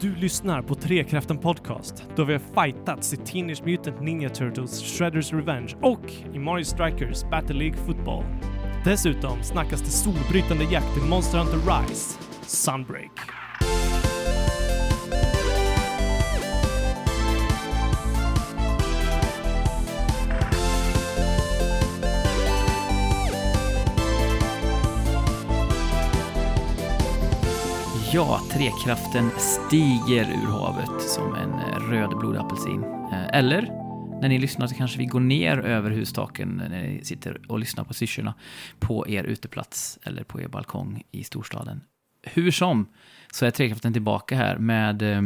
Du lyssnar på Trekraften Podcast, då vi har fightats i Teenage Mutant Ninja Turtles Shredders Revenge och i Mario Strikers Battle League Football. Dessutom snackas det solbrytande jakt i Monster Hunter Rise, Sunbreak. Ja, trekraften stiger ur havet som en eh, röd blodapelsin. Eh, eller, när ni lyssnar så kanske vi går ner över hustaken när ni sitter och lyssnar på syrsorna på er uteplats eller på er balkong i storstaden. Hur som, så är trekraften tillbaka här med eh,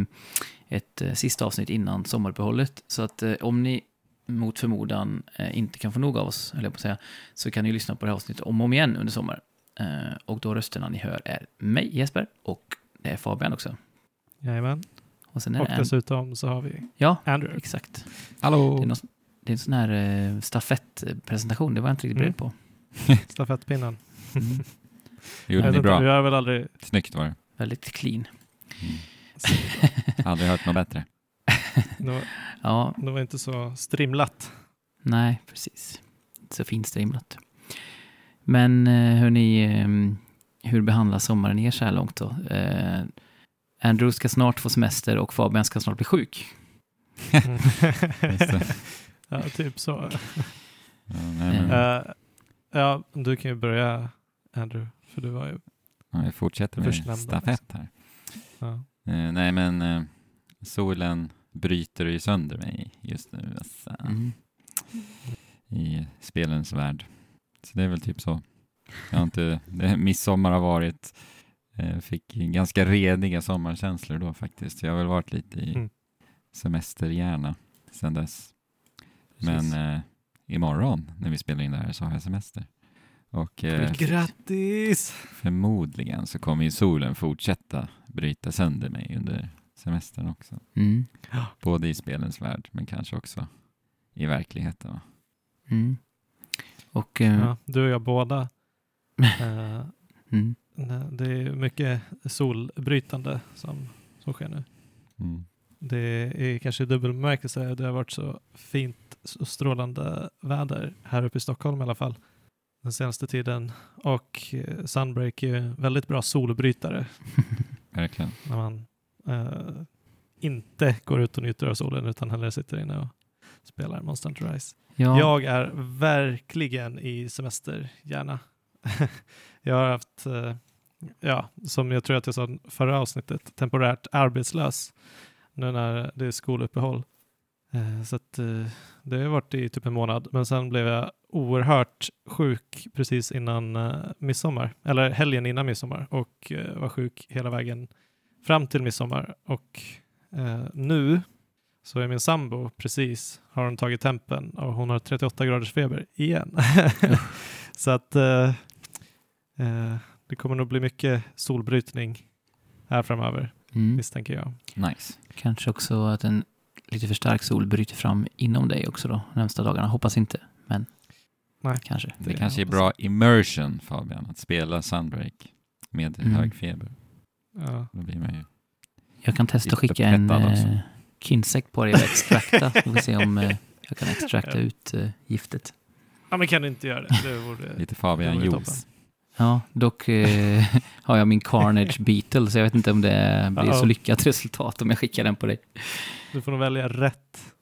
ett sista avsnitt innan sommaruppehållet. Så att om ni mot förmodan inte kan få nog av oss, höll jag på att säga, så kan ni lyssna på det här avsnittet om och om igen under sommaren. Eh, och då rösterna ni hör är mig, Jesper, och det är Fabian också. Jajamän. Och sen är Och det en... dessutom så har vi Ja, Andrew. exakt. Hallå! Det är, någon, det är en sån här eh, stafettpresentation, det var jag inte riktigt beredd på. Stafettpinnen. Mm. Det gjorde Jag ni bra. har väl aldrig... Snyggt var det. Väldigt clean. Aldrig hört något bättre. Det var, Ja, det var inte så strimlat. nej, precis. Inte så finstrimlat. Men eh, hörni, eh, hur behandlas sommaren er så här långt då? Eh, Andrew ska snart få semester och Fabian ska snart bli sjuk. Ja, typ så. Ja, nej, men, Eh, ja, du kan ju börja Andrew, för du var ju... ja, vi fortsätter med förstnämnda, stafett här. Ja. Eh, nej, men eh, solen bryter ju sönder mig just nu alltså, Mm. i spelens värld. Så det är väl typ så. Jag har inte, det, midsommar har varit, eh, fick ganska rediga sommarkänslor då faktiskt. Jag har väl varit lite i Mm. semesterhjärna sedan dess. Men eh, imorgon när vi spelar in det här så har jag semester. Och eh, Grattis! förmodligen så kommer ju solen fortsätta bryta sönder mig under semestern också. Mm. Både i spelens värld men kanske också i verkligheten. Va? Mm. Och... Eh, Ja, du och jag båda. Eh, mm. det är mycket solbrytande som, som sker nu. Mm. Det är kanske dubbel bemärkelse. Det har varit så fint och strålande väder här uppe i Stockholm i alla fall den senaste tiden. Och eh, Sunbreak är ju väldigt bra solbrytare Verkligen. när man eh, inte går ut och njuter av solen utan hellre sitter inne och spelar Monster Hunter Rise. Ja. Jag är verkligen i semesterhjärna. jag har haft, eh, ja, som jag tror att jag sa förra avsnittet, temporärt arbetslös nu när det är skoluppehåll. Eh, så att, eh, det har varit i typ en månad, men sen blev jag oerhört sjuk precis innan midsommar, eller helgen innan midsommar och var sjuk hela vägen fram till midsommar. Och nu så är min sambo precis, har hon tagit tempen och hon har 38 graders feber igen. så att eh, eh, det kommer nog bli mycket solbrytning här framöver, Mm. misstänker jag. Nice. Kanske också att en lite för stark sol bryter fram inom dig också då, närmsta dagarna. Hoppas inte, men Nej. kanske. Det, Det kanske är bra immersion Fabian, att spela Sunbreak med Mm. hög feber. Ja. Då blir man ju... Jag kan testa att skicka en också. Eh, kinsek på dig och extrakta. Vi får se om eh, jag kan extrakta ut eh, giftet. ja, men kan du inte göra det? Det vore... Lite Fabian juice. Ja, dock eh, har jag min Carnage Beetle, så jag vet inte om det blir så Uh-oh. lyckat resultat om jag skickar den på dig. Du får nog välja rätt.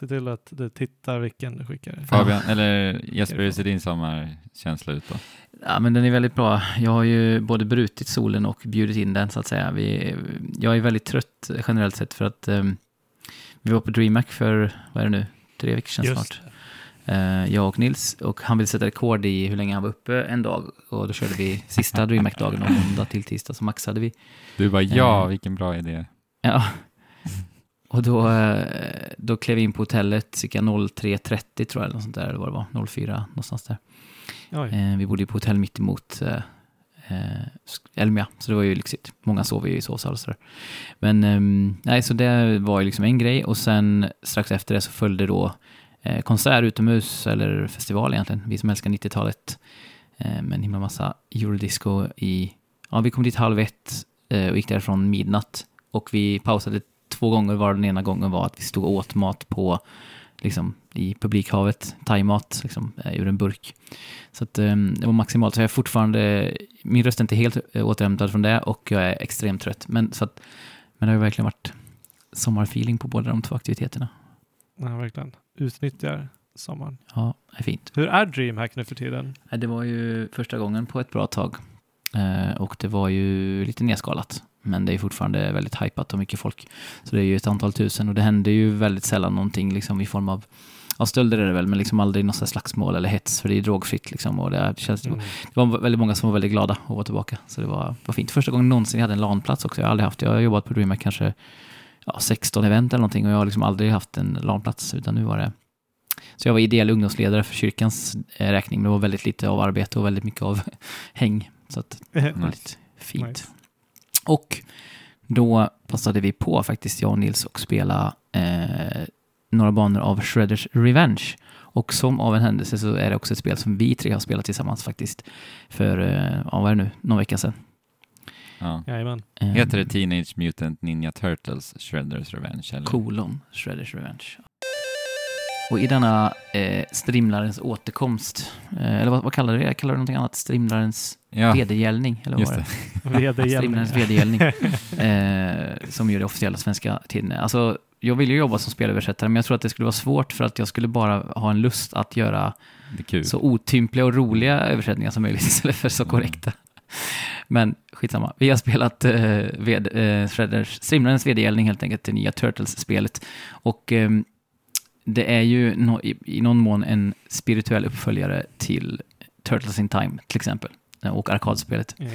Se till att du tittar vilken du skickar. Fabian, eller Jesper, hur ser din sommarkänsla ut då? Ja, men den är väldigt bra. Jag har ju både brutit solen och bjudit in den, så att säga. Vi, jag är väldigt trött generellt sett för att ehm, vi var på DreamHack för, vad är det nu, tre veckor sedan Just snart. Eh, jag och Nils, och han vill sätta rekord i hur länge han var uppe en dag. Och då körde vi sista DreamHack-dagen, måndag till tisdag, så maxade vi. Du bara ja, Eh. vilken bra idé. Ja. Och då, eh, då klev vi in på hotellet cirka 03.30 tror jag, eller något sånt där, eller vad det var, 04 någonstans där. Oj. Vi bodde ju på hotell mitt emot eh, Elmia, så det var ju lyxigt. Många sov ju i sovsal och sådär. Men ehm, nej, så det var ju liksom en grej och sen strax efter det så följde då eh, konsert utomhus, eller festival egentligen, vi som älskar 90-talet, eh, med en himla massa eurodisco i, ja vi kom dit halv ett eh, och gick därifrån midnatt och vi pausade två gånger var den ena gången var att vi stod och åt mat på liksom, i publikhavet, thaimat liksom, eh, ur en burk. Så att, eh, det var maximalt. Så jag är fortfarande, min röst är inte helt eh, återhämtad från det och jag är extremt trött. Men, så att, men det har ju verkligen varit sommarfeeling på båda de två aktiviteterna. Ja, verkligen. Utnyttjar sommaren. Ja, det är fint. Hur är DreamHack nu för tiden? Nej, Det var ju första gången på ett bra tag. Eh, och det var ju lite nedskalat. Men det är fortfarande väldigt hypat och mycket folk. Så det är ju ett antal tusen och det händer ju väldigt sällan någonting liksom i form av Ja, stölder är det väl, men liksom aldrig något slagsmål eller hets, för det är drogfritt liksom. Och det, känns, Mm. det var väldigt många som var väldigt glada att vara tillbaka. Så det var, var fint. Första gången någonsin jag hade en LAN-plats också. Jag har aldrig haft, jag har jobbat på DreamHack kanske ja, 16 event eller någonting och jag har liksom aldrig haft en LAN-plats, utan nu var det så jag var ideell ungdomsledare för kyrkans eh, räkning, men det var väldigt lite av arbete och väldigt mycket av häng. Så att väldigt fint. Nice. Och då passade vi på faktiskt, jag och Nils, att spela eh, några banor av Shredders Revenge. Och som av en händelse så är det också ett spel som vi tre har spelat tillsammans faktiskt. För, eh, ja, vad är det nu, någon vecka sedan. Ja. Jajamän. Eh, Heter det Teenage Mutant Ninja Turtles Shredders Revenge? Eller? Kolon, Shredders Revenge. Och i denna eh, strimlarens återkomst, eh, eller vad, vad kallar du det? Kallar du någonting annat? Strimlarens Ja, vedergällning? Eller vad det? det. Vedergällning. Strimlarens vedergällning. eh, som ju det officiella svenska titeln. Alltså, jag vill ju jobba som spelöversättare, men jag tror att det skulle vara svårt för att jag skulle bara ha en lust att göra Det så otympliga och roliga översättningar som möjligt istället för så Mm. korrekta. Men skitsamma. Vi har spelat eh, ved, eh, Shredders, Strimlarens vedergällning helt enkelt, det nya Turtles-spelet. Och eh, det är ju no, i, i någon mån en spirituell uppföljare till Turtles in Time till exempel. eh, Och arkadspelet. Ja.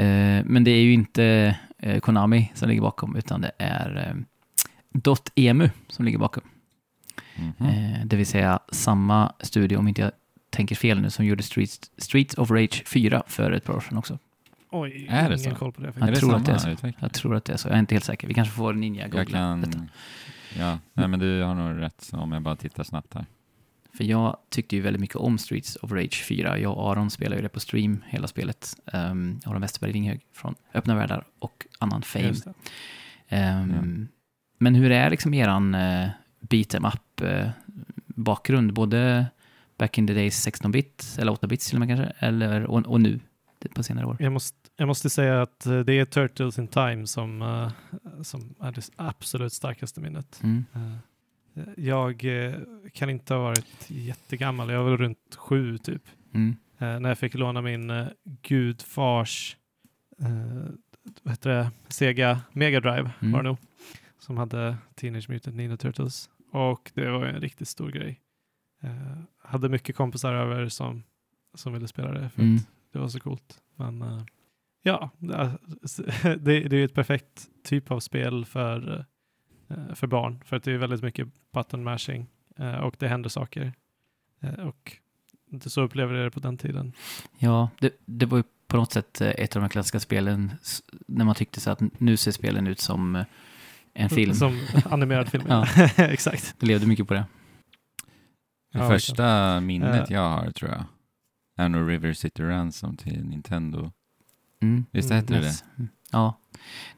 Eh, men det är ju inte eh, Konami som ligger bakom, utan det är eh, .emu som ligger bakom. Mhm. Eh, det vill säga samma studio, om inte jag tänker fel nu, som gjorde Streets, Streets of Rage 4 för ett par år sedan också. Oj, Är det ingen så? koll på det. Jag det tror samma att det är så. Jag tror att det är så, jag är inte helt säker. Vi kanske får Ninja Jag googla kan... detta. Ja, nej men du har nog rätt om jag bara tittar snabbt här. För jag tyckte ju väldigt mycket om Streets of Rage 4. Jag och Aron spelade ju det på stream, hela spelet. Um, Aron Westerberg Vinghög från Öppna Världar och annan fame. Det. Ehm, Men hur är liksom eran uh, beat em up eh, bakgrund? Både back in the days 16-bit, eller 8-bit till och med kanske, eller, och, och nu på senare år? Jag måste, jag måste säga att eh, det är Turtles in Time som, eh, som är det absolut starkaste minnet. Mm. Eh, Jag kan inte ha varit jättegammal, jag var väl runt sju typ. Mm. När jag fick låna min gudfars vad heter det? Sega Mega Drive Mm. var det nog. Som hade Teenage Mutant Ninja Turtles. Och det var en riktigt stor grej. Hade mycket kompisar över som, som ville spela det för Mm. att det var så coolt. Men ja, det, det, är ett perfekt typ av spel för, eh, för barn. För att det är väldigt mycket button mashing eh, och det händer saker. Eh, och det så upplevde jag det på den tiden. Ja, det, det var ju på något sätt ett av de klassiska spelen när man tyckte så att nu ser spelen ut som en film. Som animerad film. Ja. Exakt. Det levde mycket på det. Det Ja, första minnet jag har tror jag är nog River City Ransom till Nintendo. Mm. Visst Mm, hette det Yes. Mm. Ja,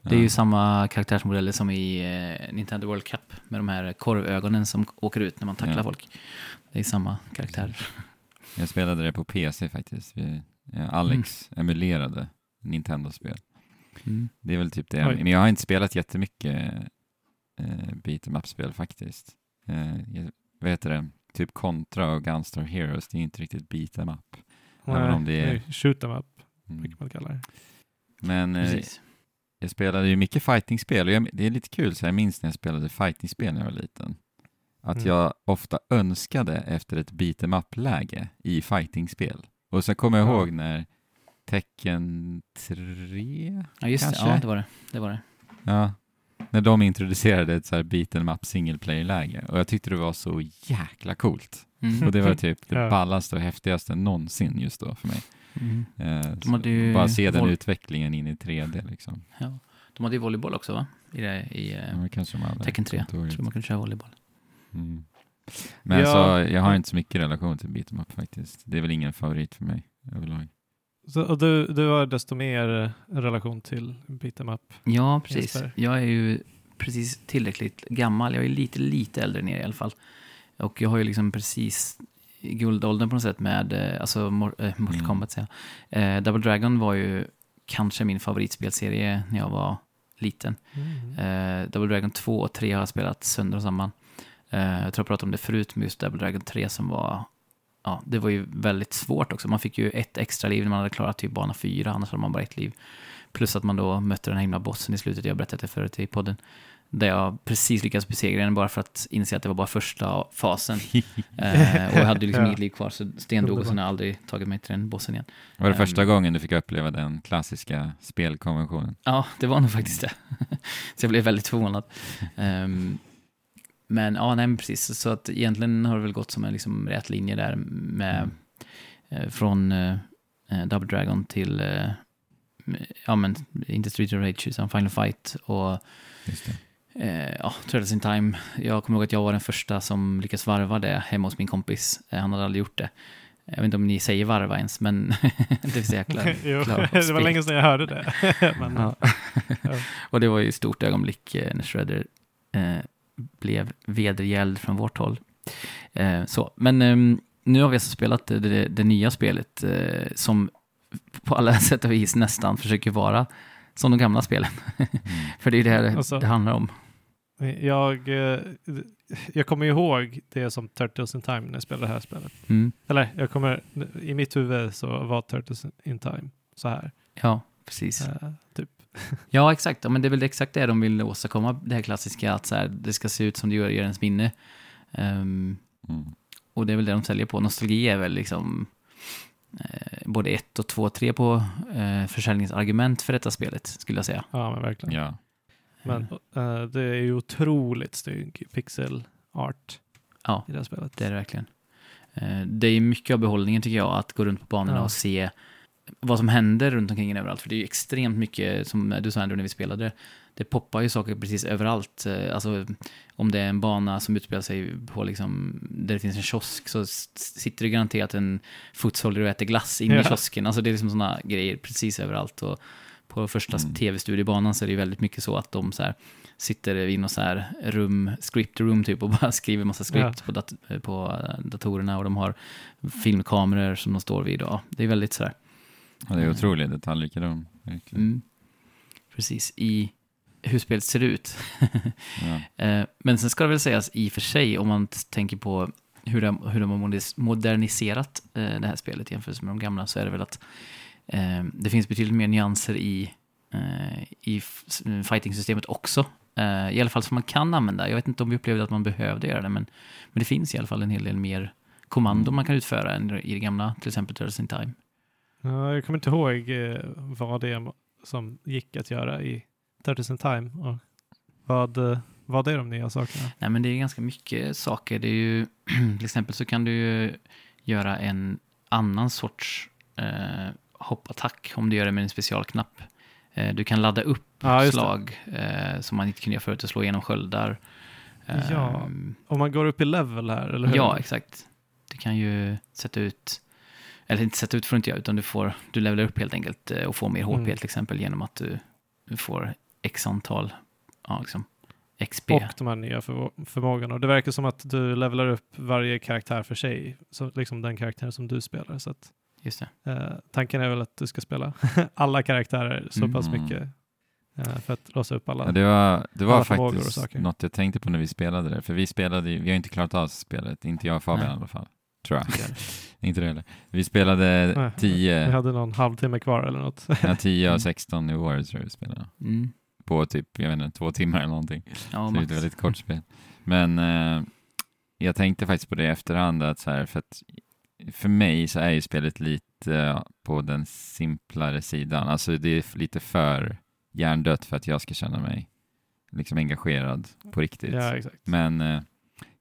det är Ja. ju samma karaktärsmodeller som i eh, Nintendo World Cup med de här korvögonen som åker ut när man tacklar Ja. folk. Det är samma karaktär. Jag spelade det på PC faktiskt. Ja, Alex emulerade Nintendo-spel. Mm. Det är väl typ det. Oj. Men jag har inte spelat jättemycket eh, beat em up-spel faktiskt. Eh, jag, vad heter det? Typ Contra och Gunstar Heroes, det är inte riktigt beat em up. Även om det är- Shoot them up, Mm. brukar man kalla det. Men eh, jag spelade ju mycket fightingspel och jag, det är lite kul, så jag minns när jag spelade fightingspel när jag var liten. Att Mm. jag ofta önskade efter ett beat em up-läge i fightingspel. Och så kommer jag Ja. ihåg när Tekken 3, Ja, just det. kanske? Ja, det var det. det, var det. ja, när de introducerade ett så här beat em up single player-läge. Och jag tyckte det var så jäkla coolt. Mm. Och det var typ det ballaste och häftigaste någonsin just då för mig. Mm. Eh, De hade ju bara se den utvecklingen in i 3D liksom. Ja. De hade ju volleyboll också, va? I, det, i Ja, eh, hade. Tekken 3. Jag tror man kunde köra volleyboll. Mm. Men Ja. så, jag har inte så mycket relation till beat'em up faktiskt. Det är väl ingen favorit för mig överlag. Så, och du, du har desto mer eh, relation till beat'em up. Ja, precis. Jesper. Jag är ju precis tillräckligt gammal. Jag är lite, lite äldre än er i alla fall. Och jag har ju liksom precis guldåldern på något sätt med, eh, alltså Mor- äh, Mortal Mm. Kombat säger jag. Eh, Double Dragon var ju kanske min favoritspelserie när jag var liten. Eh, Double Dragon 2 och 3 har jag spelat sönder och samman. Eh, jag tror jag pratade om det förut med just Double Dragon 3 som var, ja, det var ju väldigt svårt också. Man fick ju ett extra liv när man hade klarat typ bana 4, annars hade man bara ett liv. Plus att man då mötte den här himla bossen i slutet, jag berättade det förut i podden. Där jag precis lyckades besegra den bara för att inse att det var bara första fasen. Eh, och jag hade ju liksom Ja. inget liv kvar, så stendog och Underbart. sen har jag aldrig tagit mig till den bossen igen. Var det första Ehm. gången du fick uppleva den klassiska spelkonventionen? Ja, det var nog faktiskt det. så jag blev väldigt förvånad. Ehm, men ja, nej, men precis. Så att egentligen har det väl gått som en liksom rät linje där med eh, från eh, eh, Double Dragon till eh, ja, men inte Street of Rage utan Final Fight och Just det. Eh, ja, Turtles in Time. Jag kommer ihåg att jag var den första som lyckades varva det hemma hos min kompis. Eh, han hade aldrig gjort det. Jag vet inte om ni säger varva ens, men det är så jäkla jo, det var länge sedan jag hörde det. Men, Ja. Ja. och det var ju ett stort ögonblick eh, när Shredder eh, blev vedergälld från vårt håll. Eh, så. Men ehm, nu har vi alltså spelat det, det, det nya spelet eh, som på alla sätt och vis nästan försöker vara som de gamla spelen. Mm. För det är det här Alltså- det handlar om. Jag, eh, jag kommer ihåg det som Turtles in Time när jag spelade det här spelet. Mm. Eller jag kommer, i mitt huvud så var Turtles in Time så här. Ja, precis. Eh, typ. Ja, exakt. Ja, men det är väl exakt det de vill åstadkomma, det här klassiska, att så här, det ska se ut som det gör i ens minne. Ehm, Mm. och det är väl det de säljer på. Nostalgi är väl liksom eh, både ett och två, tre på eh, försäljningsargument för detta spelet, skulle jag säga. Ja, men verkligen. Ja. Men eh, det är ju otroligt snygg pixel art Ja, i det här spelet. det är det verkligen. Eh, det är mycket av behållningen, tycker jag, att gå runt på banorna Ja. och se vad som händer runt omkring en överallt. För det är ju extremt mycket, som du sa Andrew när vi spelade, det poppar ju saker precis överallt. Eh, Alltså om det är en bana som utspelar sig på liksom, där det finns en kiosk så sitter det garanterat en footsoldier och äter glass inne i Ja. kiosken. Alltså det är liksom sådana grejer precis överallt. Och på första Mm. tv-studiebanan så är det ju väldigt mycket så att de så här, sitter i något så här rum, script room typ och bara skriver massa script på, dat- på eh, datorerna och de har filmkameror som de står vid. Och, ja, det är väldigt så här. Ja, det är otrolig detaljrikedom. Mm, precis, i hur spelet ser ut. Ja. Eh, Men sen ska det väl sägas i och för sig, om man tänker på hur de, hur de har modernis- moderniserat eh, det här spelet jämfört med de gamla, så är det väl att eh, det finns betydligt mer nyanser i, eh, i fighting-systemet också. Eh, I alla fall som man kan använda. Jag vet inte om vi upplevde att man behövde göra det, men, men det finns i alla fall en hel del mer kommando Mm. man kan utföra än i det gamla, till exempel Turtles in Time. Ja, jag kommer inte ihåg eh, vad det är som gick att göra i Turtles in Time. Och vad, vad är de nya sakerna? Nej, men det är ganska mycket saker. Det är ju, till exempel så kan du göra en annan sorts eh, hoppattack om du gör det med en specialknapp. Eh, du kan ladda upp Ja, slag eh, som man inte kunde göra förut och slå igenom sköldar. Ja, Om man går upp i level här, eller hur? ja, exakt. Du kan ju sätta ut, eller inte sätta ut får du inte göra, utan du, får, du levlar upp helt enkelt eh, och får mer HP Mm. till exempel genom att du, du får x antal ja, liksom, XP. Och de här nya förvå- förmågorna. Och det verkar som att du levelar upp varje karaktär för sig. Så liksom den karaktär som du spelar. Så att, Just det. eh, tanken är väl att du ska spela alla karaktärer så pass Mm. mycket. Eh, för att låsa upp alla. Ja, det var, det var och faktiskt saker. något jag tänkte på när vi spelade det. För vi spelade, vi har inte klarat av spelet, inte jag och Fabian Nej. i alla fall. Tror jag. Inte det heller. Vi spelade Nej, Vi 10, hade någon halvtimme kvar eller något. ja, 10 av 16 nivåer tror jag vi spelade. Mm. På typ, jag vet inte, två timmar eller någonting. Ja, Så det är ett väldigt kort spel. Men eh, jag tänkte faktiskt på det i efterhand, att så här, för att för mig så är ju spelet lite eh, på den simplare sidan. Alltså det är lite för hjärndött för att jag ska känna mig liksom engagerad på riktigt. ja, exakt. Men eh,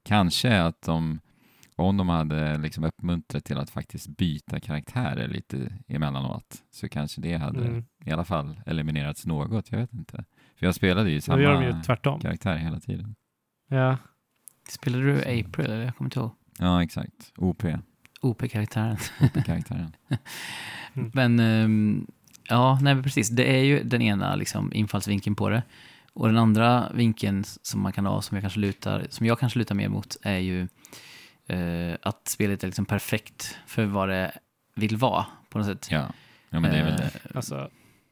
kanske att de, om de hade liksom uppmuntrat till att faktiskt byta karaktärer lite emellanåt, så kanske det hade Mm. i alla fall eliminerats något, jag vet inte. För jag spelade ju Nu gör de ju samma tvärtom. karaktär hela tiden. Ja, Spelade du April eller? Jag kommer inte ihåg. Ja, exakt. OP. OP-karaktären. karaktären. Mm. Men ehm, ja, nej precis. Det är ju den ena liksom, infallsvinkeln på det. Och den andra vinkeln som man kan ha, som jag kanske lutar, som jag kanske lutar mer mot, är ju eh, att spelet är liksom perfekt för vad det vill vara på något sätt. Ja. ja, men det är väl det. Eh, Alltså,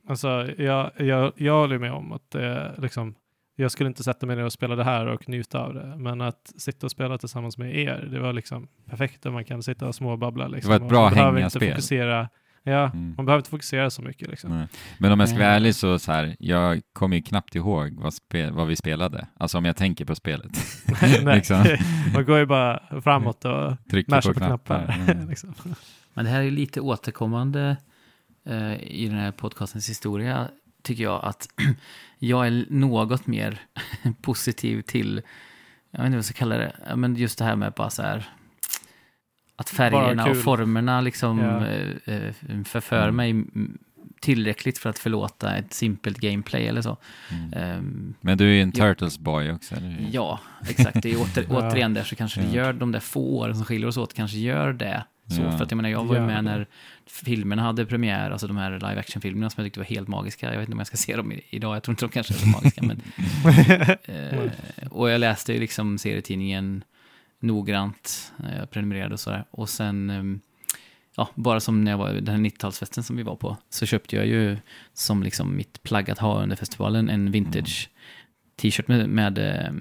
alltså jag, jag, jag håller med om att det är liksom, jag skulle inte sätta mig ner och spela det här och njuta av det, men att sitta och spela tillsammans med er, det var liksom perfekt och man kan sitta och småbabbla. Liksom. var ett och bra man behöver inte hängaspel. fokusera, ja, Mm. man behöver inte fokusera så mycket liksom. Nej. Men om jag ska vara Eh. ärlig så, så här, jag kommer ju knappt ihåg vad, spe, vad vi spelade. Alltså om jag tänker på spelet. Nej, liksom. man går ju bara framåt och Trycker på på knappar. knappar. Mm. liksom. Men det här är lite återkommande eh, i den här podcastens historia, tycker jag, att jag är något mer positiv till, jag vet inte vad jag ska kalla det, men just det här med bara så här, att färgerna och formerna liksom Ja. eh, eh, förför Mm. mig tillräckligt för att förlåta ett simpelt gameplay eller så. Mm. Ehm, Men du är ju en. Turtles boy också, eller? Ja, exakt. Det är åter, återigen där så kanske det gör de där få åren som skiljer oss åt, kanske gör det. Så, Ja. för att jag menar, jag var ju med när filmerna hade premiär, alltså de här live action-filmerna som jag tyckte var helt magiska. Jag vet inte om jag ska se dem idag, jag tror inte de kanske är så magiska. men, eh, och jag läste ju liksom serietidningen noggrant, eh, jag prenumererade och sådär. Och sen, ehm, ja, bara som när jag var den här 90-talsfesten som vi var på, så köpte jag ju som liksom mitt plagg att ha under festivalen en vintage t-shirt med, med eh,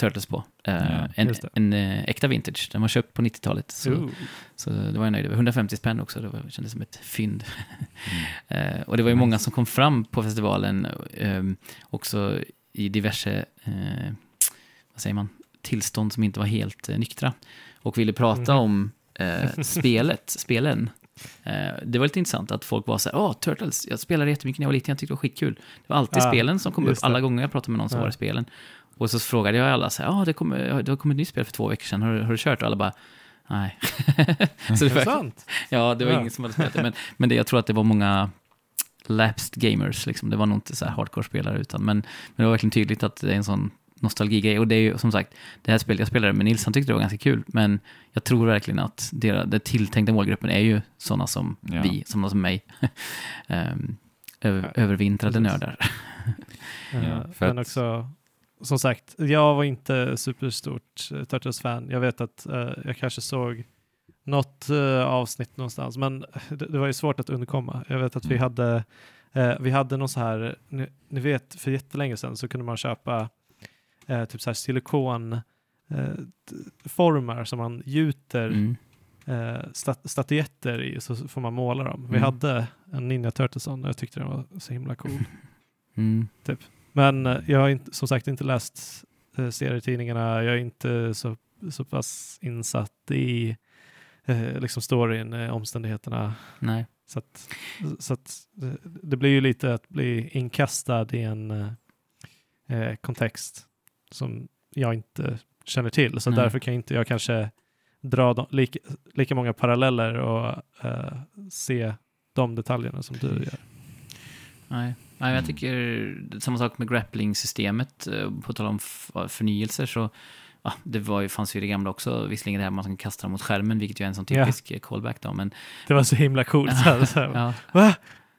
Turtles på. Eh, Ja, en det. en eh, äkta vintage, den var köpt på 90-talet. Så, Ooh. så det var jag nöjd över. 150 spänn också, det var, kändes som ett fynd. Mm. Eh, och det var ju många som kom fram på festivalen, eh, också i diverse, vad säger man, tillstånd som inte var helt nyktra. Och ville prata Mhm. om spelet, spelen. Det var lite intressant att folk var så här, åh, Turtles, jag spelade jättemycket när jag var liten, jag tyckte det var skitkul. Det var alltid Ja, spelen som kom upp, det. alla gånger jag pratade med någon så Ja. var det spelen. Och så frågade jag alla, så här, ja, det, kom, det har kommit ett nytt spel för två veckor sedan, har, du- har du kört? Och alla bara, nej. så det var, sant? Ja, det var Ja. ingen som hade spelat det. Men, men det, jag tror att det var många lapsed gamers. Liksom. Det var nog inte så här hardcore-spelare. Utan, men, men det var verkligen tydligt att det är en sån nostalgigrej. Och det är ju som sagt, det här spelet jag spelade med Nils, han tyckte det var ganska kul. Men jag tror verkligen att det, det tilltänkta målgruppen är ju sådana som Ja. vi, sådana som mig. um, över, Ja, övervintrade precis. nördar. Ja, för men att- också, som sagt, jag var inte superstort uh, Turtles-fan. Jag vet att eh, jag kanske såg något eh, avsnitt någonstans, men det, det var ju svårt att undkomma. Jag vet att vi Mm. hade eh, vi hade någon så här, ni, ni vet för jättelänge sedan så kunde man köpa eh, typ så här silikon eh, t- formar som man gjuter Mm. eh, stat statyetter i så får man måla dem. Vi Mm. hade en Ninja Turtleson och jag tyckte den var så himla cool. Mm. Men eh, jag har inte, som sagt inte läst eh, serietidningarna. Jag är inte så, så pass insatt i eh, liksom storyn, eh, omständigheterna. Nej. Så, att, så att eh, det blir ju lite att bli inkastad i en eh, eh, kontext som jag inte känner till. Så Nej. därför kan inte jag kanske dra de, lika, lika många paralleller och eh, se de detaljerna som du gör. Nej. Nej, jag Mm. tycker samma sak med grappling-systemet. eh, På tal om förnyelser så ja, det var ju, fanns ju det gamla också, visserligen det här man kan kasta dem mot skärmen, vilket ju är en sån Ja. typisk eh, callback då, men Det var så himla coolt. Så här, så här. ja, Va?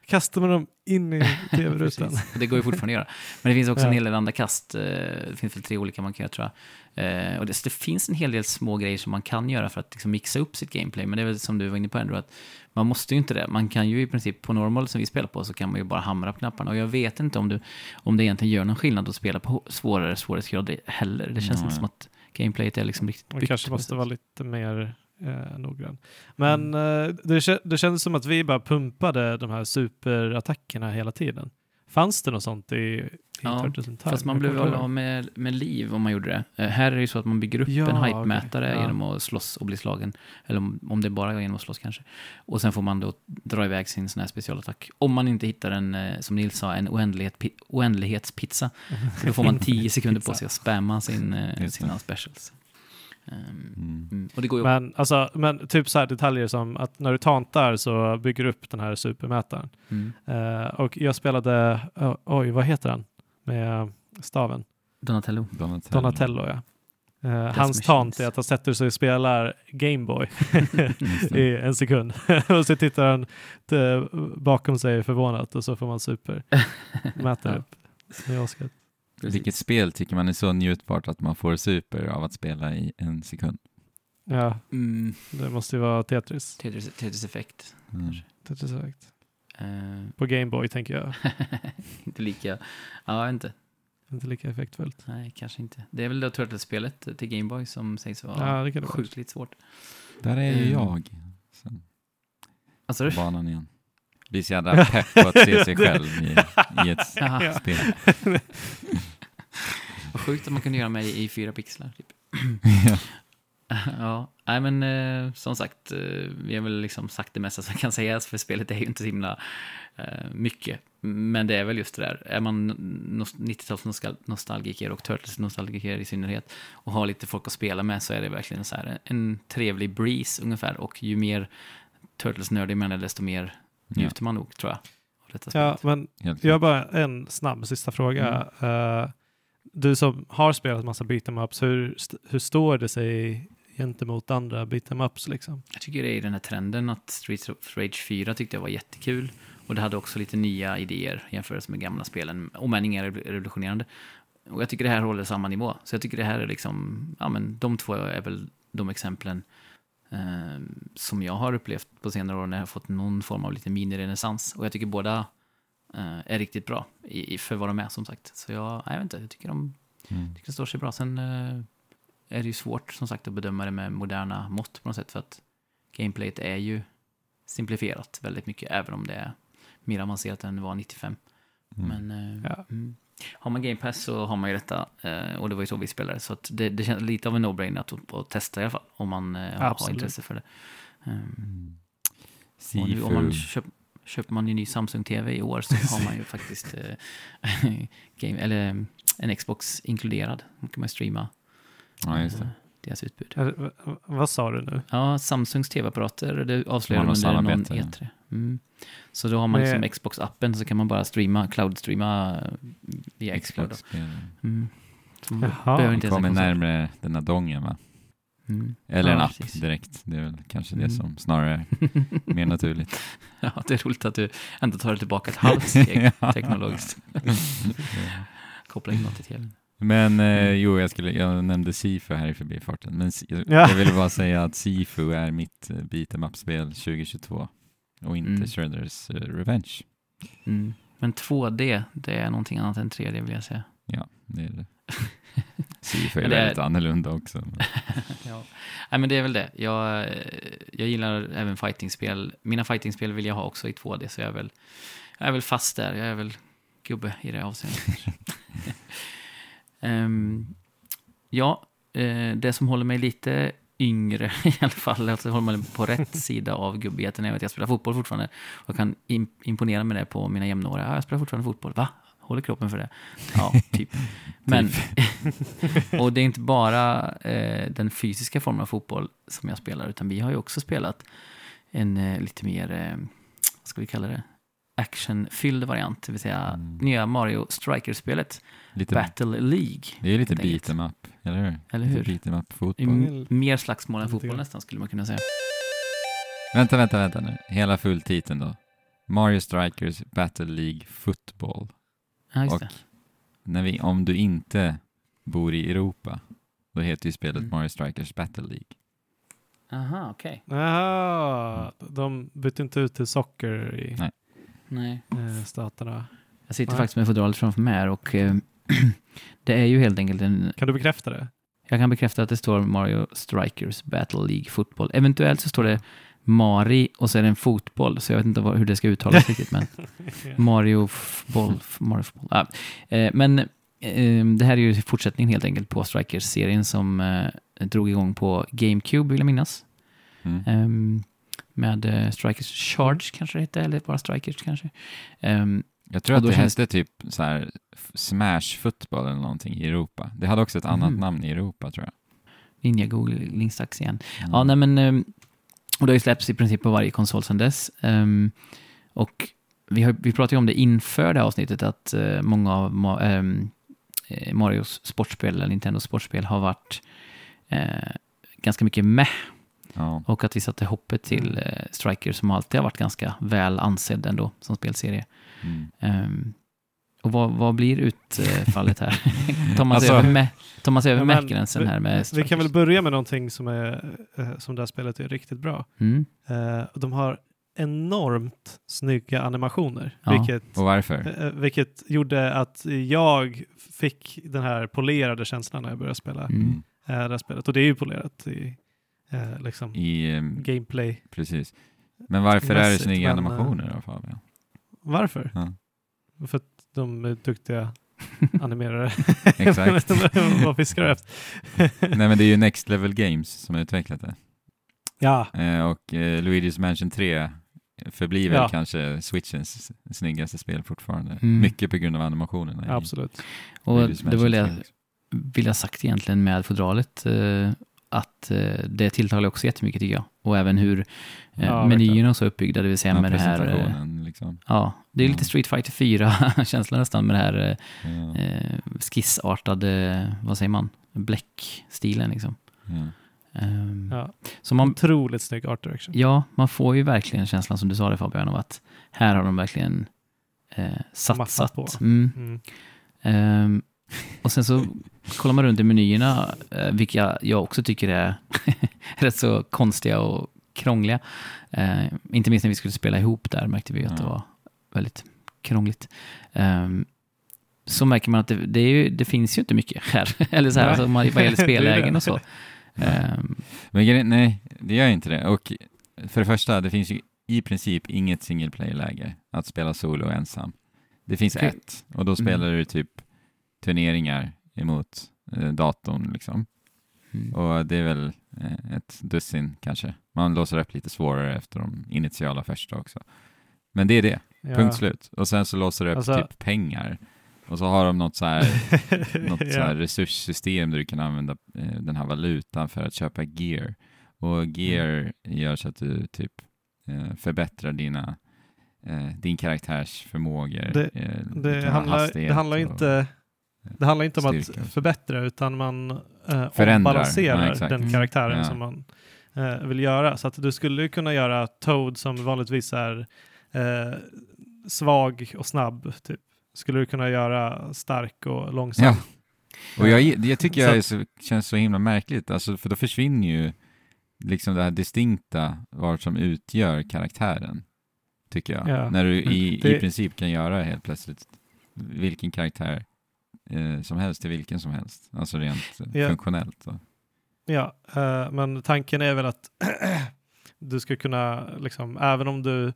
Kastar man dem in i tv-rutan? det går ju fortfarande att göra. Men det finns också Ja. en hel del andra kast, eh, det finns väl tre olika man kan göra tror jag. Eh, Och det, så det finns en hel del små grejer som man kan göra för att liksom mixa upp sitt gameplay, men det är väl som du var inne på ändå, att man måste ju inte det. Man kan ju i princip på normal som vi spelar på så kan man ju bara hamra på knapparna. Och jag vet inte om, du, om det egentligen gör någon skillnad att spela på svårare svårighetsgrad heller. Det känns Nej. inte som att gameplayet är liksom riktigt Man byggt kanske måste vara lite mer eh, noggrann. Men eh, det, det kändes som att vi bara pumpade de här superattackerna hela tiden. Fanns det något sånt i, i Ja, Turtles in Time? Fast man blev väl av med, med liv om man gjorde det. Eh, här är det ju så att man bygger upp Ja, en hype-mätare Ja. genom att slåss och bli slagen. Eller om, om det bara är genom att slåss kanske. Och sen får man då dra iväg sin sån här specialattack. Om man inte hittar en, eh, som Nils sa, en oändlighet, pi- oändlighetspizza. Då får man 10 sekunder på sig att spamma sin, sina specials. Ehm, Mm. mm. Och det går ju Men, alltså, men typ så här detaljer som att när du tantar så bygger du upp den här supermätaren. mm. Eh, och jag spelade, oh, oj vad heter den? Med staven? Donatello. Donatello. Donatello ja. Eh, hans machines. tant är att han sätter sig och spelar Gameboy i en sekund. och så tittar han eh, bakom sig förvånat och så får man super. Mäter Ja. upp. Det är asgött. Vilket spel tycker man är så njutbart att man får super av att spela i en sekund? Ja, Mm, det måste ju vara Tetris. Tetris, Tetris Effect. Mm. Tetris Effect. Eh, På Gameboy tänker jag. inte lika... Ja, inte. Inte lika effektfullt. Nej, kanske inte. Det är väl det Turtles-spelet till Gameboy som sägs vara Ja, sjukligt svårt. Där är ju Mm. jag. Sen Alltså, på banan igen. Blir så jävla pepp på att se sig själv i, i ett spel. Sjukt att man kunde göra mig i fyra pixlar. Typ. ja. Ja, nej men eh, som sagt, eh, vi har väl liksom sagt det mesta som kan sägas, för spelet är ju inte så himla eh, mycket. Men det är väl just det där, är man nos- 90-talsnostalgiker och Turtles-nostalgiker i synnerhet och har lite folk att spela med så är det verkligen så här en trevlig breeze ungefär. Och ju mer Turtles-nördig man är, desto mer Ja, njuter man nog, tror jag. Av detta Ja, spelet. men jag har bara en snabb sista fråga. Mm. Eh, du som har spelat massa beat'em ups, hur, hur står det sig gentemot andra beat'em ups liksom? Jag tycker det är den här trenden att Streets of Rage 4 tyckte jag var jättekul. Och det hade också lite nya idéer jämfört med gamla spelen, om än inga revolutionerande. Och jag tycker det här håller samma nivå. Så jag tycker det här är liksom, ja men de två är väl de exemplen eh, som jag har upplevt på senare år när jag har fått någon form av lite minirenässans. Och jag tycker båda är riktigt bra i, i, för vad de är som sagt. Så jag, jag vet inte, jag tycker de Mm. tycker det står sig bra. Sen eh, är det ju svårt som sagt att bedöma det med moderna mått på något sätt för att gameplayet är ju simplifierat väldigt mycket även om det är mer avancerat än det var 95. Mm. Men eh, Ja. mm. har man Game Pass så har man ju detta eh, och det var ju så vi spelade så att det, det känns lite av en no-brainer att, att testa i alla fall om man eh, har Absolut. intresse för det. Um, Mm. och nu, om man Sifu. Köp, köper man en ny Samsung-TV i år så har man ju faktiskt eh, game, eller, eh, en Xbox inkluderad. Då kan man streama Ja, just det. eh, deras utbud. Är, vad sa du nu? Ja, Samsungs tv-apparater, det avslöjade de under någon samarbete. E3. Mm. Så då har man Men- liksom Xbox-appen så kan man bara streama, cloud-streama eh, via Xcloud. då. Xbox-spel. Mm. Så man Jaha. behöver inte ens Kommer närmare den här dongen va? Mm. Eller Ja, en app precis. direkt. Det är väl kanske Mm. det som snarare är mer naturligt. ja, det är roligt att du ändå tar det tillbaka ett halvt steg Ja. teknologiskt. Koppla in något till tvn. Men eh, Mm. jo, jag, skulle, jag nämnde Sifu här i förbifarten. Men jag, Ja. jag ville bara säga att Sifu är mitt beat'em up-spel 2022 och inte Mm. Shredders eh, Revenge. Mm. Men 2D, det är någonting annat än 3D vill jag säga. Ja, det är det. Sifu är väldigt annorlunda också. ja. Nej, men det är väl det. Jag, eh, jag gillar även fightingspel. Mina fightingspel vill jag ha också i 2D, så jag är väl, jag är väl fast där. Jag är väl gubbe i det avseendet. Ehm, ja, eh, det som håller mig lite yngre i alla fall, alltså håller mig på rätt sida av gubbigheten är att jag spelar fotboll fortfarande. Och kan im- imponera med det på mina jämnåriga. Ja, jag spelar fortfarande fotboll. Va? Håller kroppen för det? Ja, typ. Men, och det är inte bara eh, den fysiska formen av fotboll som jag spelar, utan vi har ju också spelat en eh, lite mer, eh, vad ska vi kalla det, actionfylld variant, det vill säga Mm. nya Mario Striker-spelet, Lite, Battle League. det är lite enkelt. beat'em up, eller hur? Eller Lite hur? beat'em up fotboll. M- mer slagsmål än fotboll grann. nästan, skulle man kunna säga. Vänta, vänta, vänta nu. Hela fulltiteln då. Mario Strikers Battle League Football. Ja, Och när vi, om du inte bor i Europa, då heter ju spelet Mm. Mario Strikers Battle League. Aha, okej. Jaha, de bytte inte ut till socker i Nej. Nej. eh, staterna. Jag sitter Nej. faktiskt med fodralet framför mig här och eh, det är ju helt enkelt en Kan du bekräfta det? Jag kan bekräfta att det står Mario Strikers Battle League Fotboll. Eventuellt så står det Mari och så är det en fotboll, så jag vet inte vad, hur det ska uttalas riktigt, men Mario Boll, Mario Fotboll. Ja. Eh, men eh, det här är ju fortsättningen helt enkelt på Strikers-serien som eh, drog igång på GameCube, vill jag minnas. Mm. Ehm, med eh, Strikers Charge kanske det hette, eller bara Strikers kanske. Ehm, Jag tror att det känns- hette typ så här Smash Football eller någonting i Europa. Det hade också ett annat Mhm. namn i Europa tror jag. Ninja-googling-stax igen. Mm. Ja, nej men... Och det har ju släppts i princip på varje konsol sedan dess. Ehm, Och vi, har, vi pratade ju om det inför det här avsnittet, att eh, många av Ma- eh, Marios sportspel, eller Nintendo sportspel, har varit eh, ganska mycket meh Ja. och att vi satte hoppet till Mm. eh, Striker som alltid har varit ganska väl ansedd ändå som spelserie. Mm. Ehm, och vad, vad blir utfallet här? tar man sig Alltså- över, me- tar man sig över Ja, men mäkgränsen här med Vi kan väl börja med någonting som, är, eh, som det här spelet är riktigt bra. Mm. Eh, de har enormt snygga animationer, Ja. vilket, Och varför? eh, vilket gjorde att jag fick den här polerade känslan när jag började spela Mm. det här spelet. Och det är ju polerat i liksom I, ehm, gameplay. precis. Men varför är det Mässigt, snygga men, animationer då Fabian? Varför? Ja. För att de är duktiga animerare. Exakt. Vad fiskar du efter? Nej men det är ju Next Level Games som har utvecklat det. ja, Eh, och eh, Luigi's Mansion 3 förblir väl Ja. kanske Switchens snyggaste spel fortfarande. Mm. Mycket på grund av animationerna. absolut. Och Luigi's det var det 3. jag ville ha sagt egentligen med fodralet. Eh, att eh, det tilltalar också jättemycket tycker jag. Och även hur eh, Ja, menyerna är så uppbyggda, det vill säga Ja, med det här... Eh, liksom. ja, det är Ja. lite Street Fighter 4-känsla nästan med det här eh, skissartade, vad säger man, bläckstilen liksom. ja. Ehm, Ja. Så man, Otroligt snygg art direction. ja, man får ju verkligen känslan som du sa det Fabian av att här har de verkligen eh, satsat. På. Mm. Mm. Ehm, och sen så kollar man runt i menyerna, eh, vilka jag också tycker är rätt så konstiga och krångliga. Eh, inte minst när vi skulle spela ihop där märkte vi att det var väldigt krångligt. Ehm, så märker man att det, det, ju, det finns ju inte mycket här. Eller så här, alltså, man, vad gäller spellägen och så. Ehm, Men nej, det gör inte det. Och för det första, det finns ju i princip inget single player-läge att spela solo ensam. Det finns ett och då spelar du typ turneringar emot eh, datorn liksom. mm. Och det är väl eh, ett dussin kanske. Man låser upp lite svårare efter de initiala första också. Men det är det, Ja. punkt slut. Och sen så låser du upp Alltså- typ pengar. Och så har de något så här, något så här resurssystem där du kan använda eh, den här valutan för att köpa gear. Och gear Mm. gör så att du typ eh, förbättrar dina, eh, din karaktärs förmågor. Det- eh, det handlar, det handlar och- inte det handlar inte om styrka. att förbättra utan man eh, ombalanserar Ja, den Mm. karaktären Ja. som man eh, vill göra. Så att du skulle kunna göra Toad som vanligtvis är eh, svag och snabb. Typ. Skulle du kunna göra stark och långsam. Ja. Och jag, jag tycker jag så, känns så himla märkligt, alltså, för då försvinner ju liksom det här distinkta vad som utgör karaktären, tycker jag. Ja. När du i, Det- i princip kan göra helt plötsligt vilken karaktär eh, som helst till vilken som helst, alltså rent Ja. funktionellt. Så. Ja, eh, men tanken är väl att du ska kunna, liksom, även om du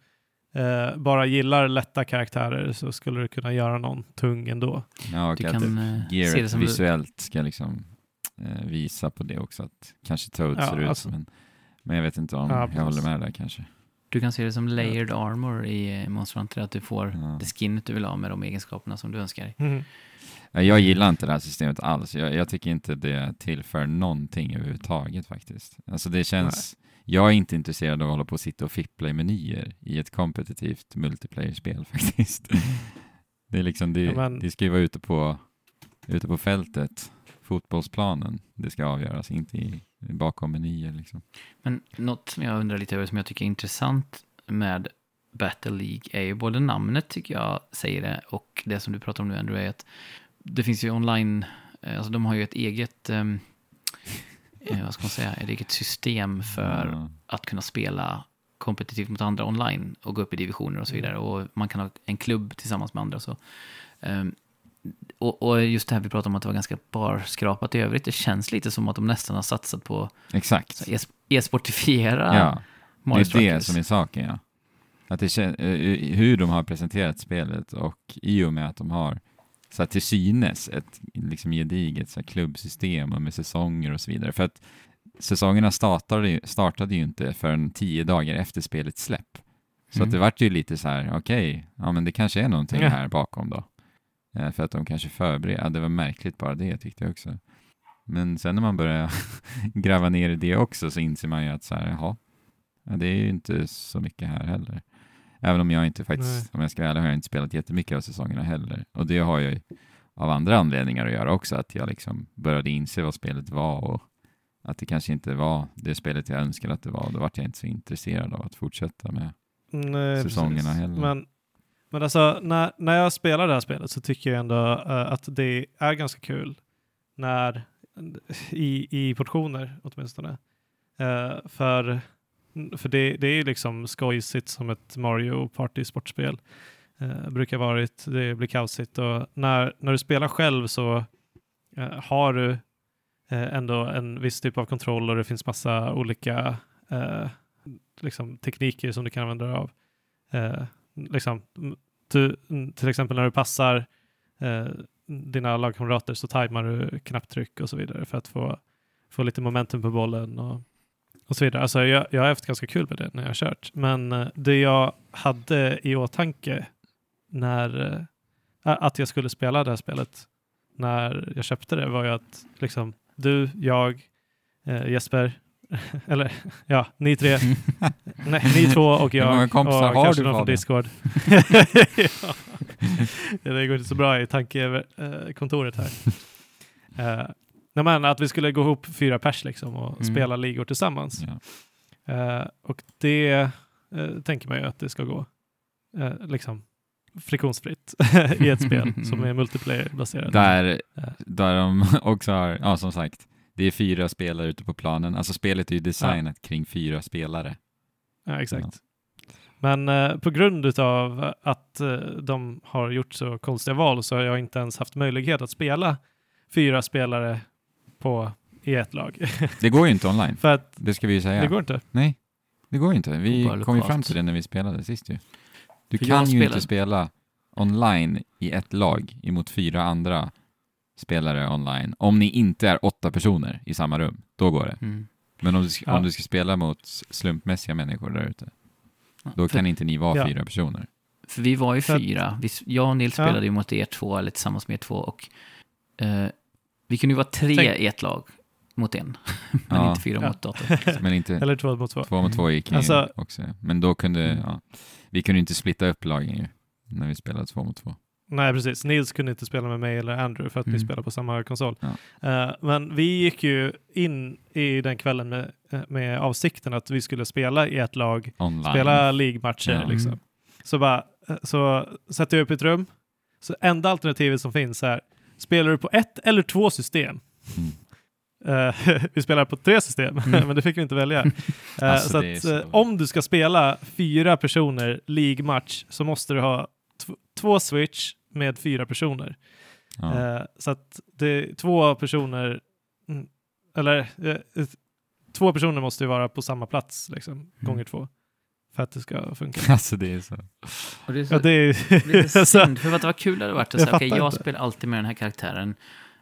eh, bara gillar lätta karaktärer så skulle du kunna göra någon tung ändå. Ja, och Du att kan eh, se det gearet som... visuellt ska liksom eh, visa på det också, att kanske Toad Ja, ser ut alltså- som en men jag vet inte om Ja, jag håller med där kanske. Du kan se det som layered armor i eh, Monster Hunter, att du får Ja. det skinnet du vill ha med de egenskaperna som du önskar. Mm. Ja, Jag gillar inte det här systemet alls. Jag, jag tycker inte det tillför någonting överhuvudtaget faktiskt. Alltså det känns... Jag är inte intresserad av att hålla på och sitta och fippla i menyer i ett kompetitivt multiplayer-spel faktiskt. Det är liksom, det, Ja, men- det ska ju vara ute på, ute på fältet, fotbollsplanen, det ska avgöras, inte i, bakom menyer liksom. Men något som jag undrar lite över, som jag tycker är intressant med Battle League är ju både namnet tycker jag säger det och det som du pratar om nu Andrew är att det finns ju online, eh, alltså de har ju ett eget, ehm, eh, vad ska man säga, ett eget system för Ja. att kunna spela kompetitivt mot andra online och gå upp i divisioner och så vidare. Och man kan ha en klubb tillsammans med andra. Så. Ehm, och, och just det här vi pratade om att det var ganska barskrapat i övrigt. Det känns lite som att de nästan har satsat på Exakt. e-sportifiera Ja, det Mario är det Strikers. som är saken ja. Att det kän- eh, hur de har presenterat spelet och i och med att de har så här, till synes ett liksom gediget så här, klubbsystem och med säsonger och så vidare. För att säsongerna startade ju, startade ju inte förrän tio dagar efter spelets släpp. Så Mm. att det vart ju lite så här, okej, ja men det kanske är någonting Ja. här bakom då. Eh, för att de kanske förbereder, ja, det var märkligt bara det tyckte jag också. Men sen när man börjar gräva ner i det också så inser man ju att så här, jaha, ja, det är ju inte så mycket här heller. Även om jag inte faktiskt, Nej. om jag ska vara ärlig, har jag inte spelat jättemycket av säsongerna heller. Och det har ju av andra anledningar att göra också, att jag liksom började inse vad spelet var och att det kanske inte var det spelet jag önskade att det var. Då vart jag inte så intresserad av att fortsätta med Nej, säsongerna precis. heller. Men, men alltså, när, när jag spelar det här spelet så tycker jag ändå eh, att det är ganska kul när, i, i portioner åtminstone. Eh, för för det, det är liksom skojsigt som ett Mario Party-sportspel. Eh, brukar varit, det blir kaosigt och när, när du spelar själv så eh, har du eh, ändå en viss typ av kontroll och det finns massa olika eh, liksom, tekniker som du kan använda dig av. Eh, liksom, du, till exempel när du passar eh, dina lagkamrater så tajmar du knapptryck och så vidare för att få, få lite momentum på bollen och och så vidare. Alltså jag, jag har haft ganska kul med det när jag har kört. Men uh, det jag hade i åtanke när uh, att jag skulle spela det här spelet när jag köpte det var ju att liksom du, jag, uh, Jesper, eller ja, ni tre, nej, ni två och jag Hur många kompisar och har kanske du, någon från? Discord. ja. Det går inte så bra i tankekontoret här. Uh, Nej, men att vi skulle gå ihop fyra pers liksom och Mm. spela ligor tillsammans. Ja. Eh, och det eh, tänker man ju att det ska gå eh, liksom friktionsfritt i ett spel som är multiplayer-baserat. Där, Ja. där de också har, ja som sagt, det är fyra spelare ute på planen. Alltså spelet är ju designat kring fyra spelare. Ja, exakt. Men eh, på grund av att eh, de har gjort så konstiga val så har jag inte ens haft möjlighet att spela fyra spelare på, i ett lag. Det går ju inte online, För att det ska vi ju säga. det går inte. Nej, det går ju inte. Vi kom ju fram till det när vi spelade sist ju. Du För kan ju spelade- inte spela online i ett lag emot fyra andra spelare online. Om ni inte är åtta personer i samma rum, då går det. Mm. Men om du, ska- Ja. om du ska spela mot slumpmässiga människor där ute, Ja, då för, kan inte ni vara Ja. fyra personer. för vi var ju För fyra. Vi, jag och Nils Ja. spelade ju mot er två, eller tillsammans med er två. Och, eh, vi kunde ju vara tre Tänk- i ett lag mot en. Men Ja. inte fyra Ja. mot dator. Men inte Eller två mot två. två mot två gick ju Alltså- också. Men då kunde, Mm. ja, vi kunde inte splitta upp lagen ju, när vi spelade två mot två. Nej, precis. Nils kunde inte spela med mig eller Andrew för att vi Mm. spelar på samma konsol. Ja. Eh, men vi gick ju in i den kvällen med, eh, med avsikten att vi skulle spela i ett lag, Online. spela League-matcher Ja. liksom. Mm. Så bara, eh, så sätter jag upp ett rum. Så enda alternativet som finns är, spelar du på ett eller två system? Mm. Eh, vi spelar på tre system, Mm. men det fick vi inte välja. Eh, Alltså, så att, så- eh, om du ska spela fyra personer League-match så måste du ha tv- två switch med fyra personer. Ja. Så att det är två personer, mm, eller två personer måste ju vara på samma plats liksom, gånger två. För att det ska funka. Alltså det är så. Och det är så, Ja, det är lite alltså, synd, för att det var kul hade det varit att Jag säga, okej, fattar jag inte. spelar alltid med den här karaktären.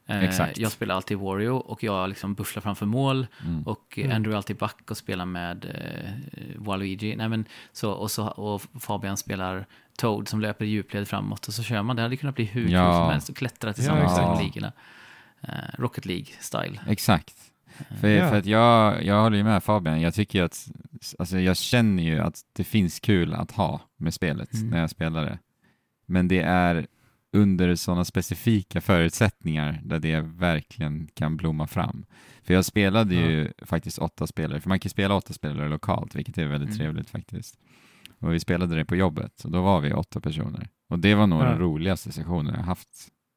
Eh, Exakt. Jag spelar alltid Wario och jag liksom bufflar framför mål. Mm. Och Mm. Andrew är alltid back och spelar med eh, Waluigi. Nej, men, så, och, så, och Fabian spelar Toad som löper i djupled framåt. Och så kör man. Det hade kunnat bli hur kul Ja. som helst och klättra tillsammans exakt. i ligorna. Eh, Rocket League-style. Exakt. För, Ja. för att jag, jag håller ju med Fabian. Jag tycker att, alltså jag känner ju att det finns kul att ha med spelet Mm. när jag spelar det. Men det är under sådana specifika förutsättningar där det verkligen kan blomma fram. För jag spelade ju faktiskt åtta spelare, för man kan spela åtta spelare lokalt, vilket är väldigt Mm. trevligt faktiskt. Och vi spelade det på jobbet, och då var vi åtta personer. Och det var nog Ja. den roligaste sessionen jag haft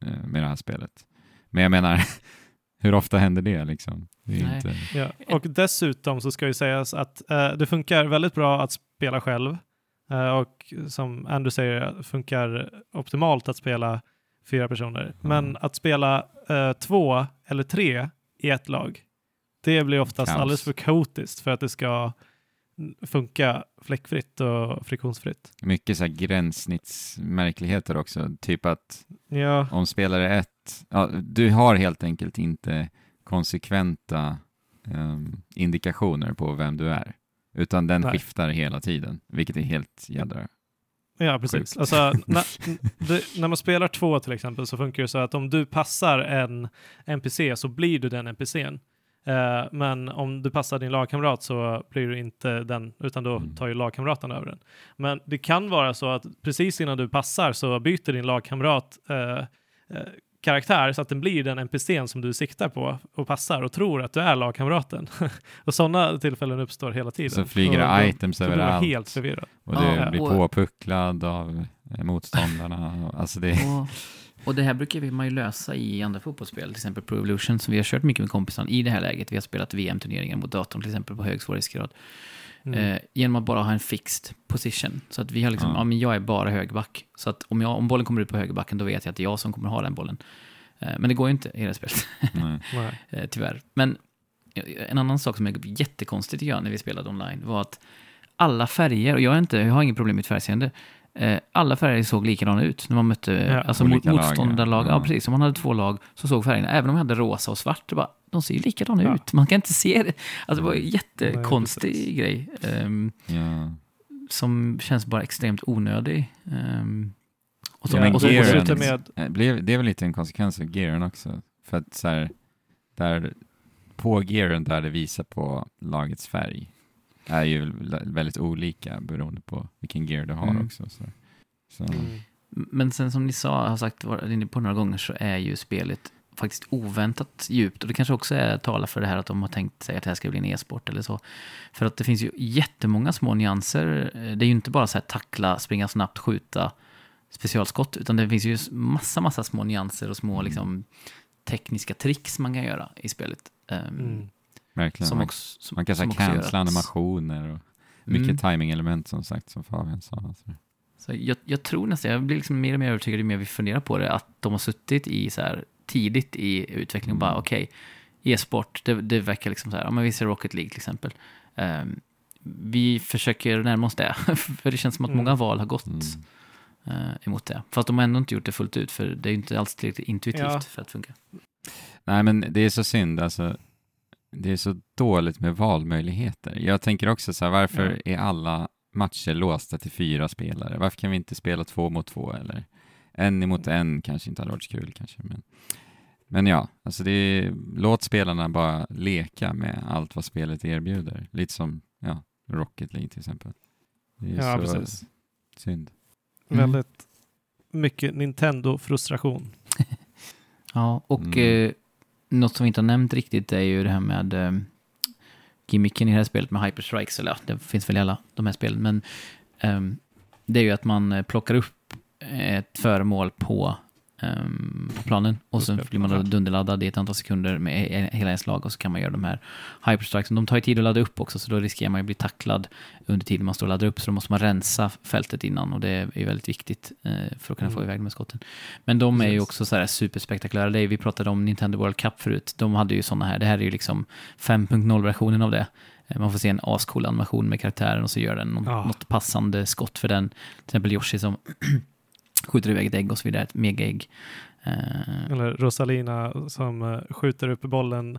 eh, med det här spelet. Men jag menar, hur ofta händer det liksom? Inte... Ja. Och dessutom så ska ju sägas att eh, det funkar väldigt bra att spela själv. Eh, och som Andrew säger, funkar optimalt att spela fyra personer. Men att spela eh, två eller tre i ett lag, det blir oftast Kaos. alldeles för kaotiskt för att det ska mm, funka fläckfritt och friktionsfritt. mycket så här gränssnittsmärkligheter också. Typ att Ja, om spelare ett, ja, du har helt enkelt inte konsekventa ehm, indikationer på vem du är. Utan den Nej. skiftar hela tiden, vilket är helt jädra... ja precis. Alltså, när, det, när man spelar två till exempel så funkar det så att om du passar en NPC så blir du den NPCn. Eh, men om du passar din lagkamrat så blir du inte den, utan då Mm. tar ju lagkamraten över den. Men det kan vara så att precis innan du passar så byter din lagkamrat eh, karaktär så att den blir den NPCn som du siktar på och passar och tror att du är lagkamraten. och sådana tillfällen uppstår hela tiden. Så flyger det items överallt. helt förvirrad. Och det Ja, blir och- påpucklad av eh, motståndarna. Alltså det, Och, och det här brukar vi- man ju lösa i andra fotbollsspel, till exempel Pro Evolution, som vi har kört mycket med kompisarna i det här läget. Vi har spelat VM-turneringar mot datorn, till exempel på hög svårighetsgrad. Mm. Eh, genom att bara ha en fixed position. Så att vi har liksom, Ja. ja. men jag är bara högerback. Så att om, jag, om bollen kommer ut på högerbacken, då vet jag att det är jag som kommer ha den bollen. Eh, men det går ju inte i det här spelet, eh, tyvärr. Men en annan sak som är jättekonstigt tycker jag när vi spelade online var att alla färger, och jag, är inte, jag har inget problem med mitt färgseende, eh, alla färger såg likadana ut när man mötte Ja, alltså mot, motståndarlag. ja. Ja. precis. Om man hade två lag så såg färgerna, även om vi hade rosa och svart, det bara, de ser ju likadana Ja. ut. Man kan inte se det. Alltså det var en Nej, jättekonstig precis. grej. ehm, Ja. som känns bara extremt onödig. Ehm, och så, Ja, men och så, och så, med Eh, Det är väl lite en konsekvens av gearen också. För att så här, där, på gearen där det visar på lagets färg är ju vä- väldigt olika beroende på vilken gear du har Mm. också. Så, så, mm. men sen som ni sa, har sagt varit inne på några gånger, så är ju spelet faktiskt oväntat djupt. Och det kanske också är talar för det här att de har tänkt sig att det här ska bli en e-sport eller så. För att det finns ju jättemånga små nyanser. Eh, Det är ju inte bara så här tackla, springa snabbt, skjuta, specialskott, utan det finns ju massa, massa små nyanser och små Mm. liksom, tekniska tricks man kan göra i spelet. Ehm, Mm. verkligen. Som man, också, som, man kan gör cancella animationer och mycket Mm. timing-element som sagt, som Fabian sa. Så. Så jag, jag tror nästan, jag blir liksom mer och mer övertygad ju mer vi funderar på det, att de har suttit i så här tidigt i utvecklingen bara Mm. okej, e-sport, det, det verkar liksom så här, ja men vi ser Rocket League till exempel. Ehm, vi försöker närma oss det, för det känns som att Mm. många val har gått Mm. eh, emot det. Fast de har ändå inte gjort det fullt ut, för det är ju inte alls tillräckligt intuitivt Ja. för att funka. Nej, men det är så synd. Alltså, det är så dåligt med valmöjligheter. Jag tänker också så här, varför är alla matcher låsta till fyra spelare? Varför kan vi inte spela två mot två eller en emot en kanske inte hade varit så kul kanske. Men, men ja, alltså det är, låt spelarna bara leka med allt vad spelet erbjuder. Lite som ja, Rocket League till exempel. Det är Ja, så precis. synd. Mm. Väldigt mycket Nintendo-frustration. Ja, och Mm. eh, något som vi inte har nämnt riktigt är ju det här med eh, gimmicken i det här spelet med Hyperstrikes, eller ja, det finns väl i alla de här spelen, men ehm, det är ju att man eh, plockar upp ett föremål på, ehm, på planen och det, blir man då dunderladdad i ett antal sekunder med he- hela ens lag och så kan man göra de här Hyperstrikes. De tar ju tid att ladda upp också, så då riskerar man ju att bli tacklad under tiden man står och laddar upp, så då måste man rensa fältet innan och det är ju väldigt viktigt eh, för att kunna få Mm. iväg de här skotten. Men de är ju Precis. också så här superspektakulära. Det är, vi pratade om Nintendo World Cup förut. De hade ju sådana här. Det här är ju liksom 5.0-versionen av det. Eh, Man får se en ascool animation med karaktären och så gör den något, Ja. något passande skott för den. Till exempel Yoshi som skjuter iväg ett ägg och så vidare, ett megaägg. Eh, Eller Rosalina som eh, skjuter upp bollen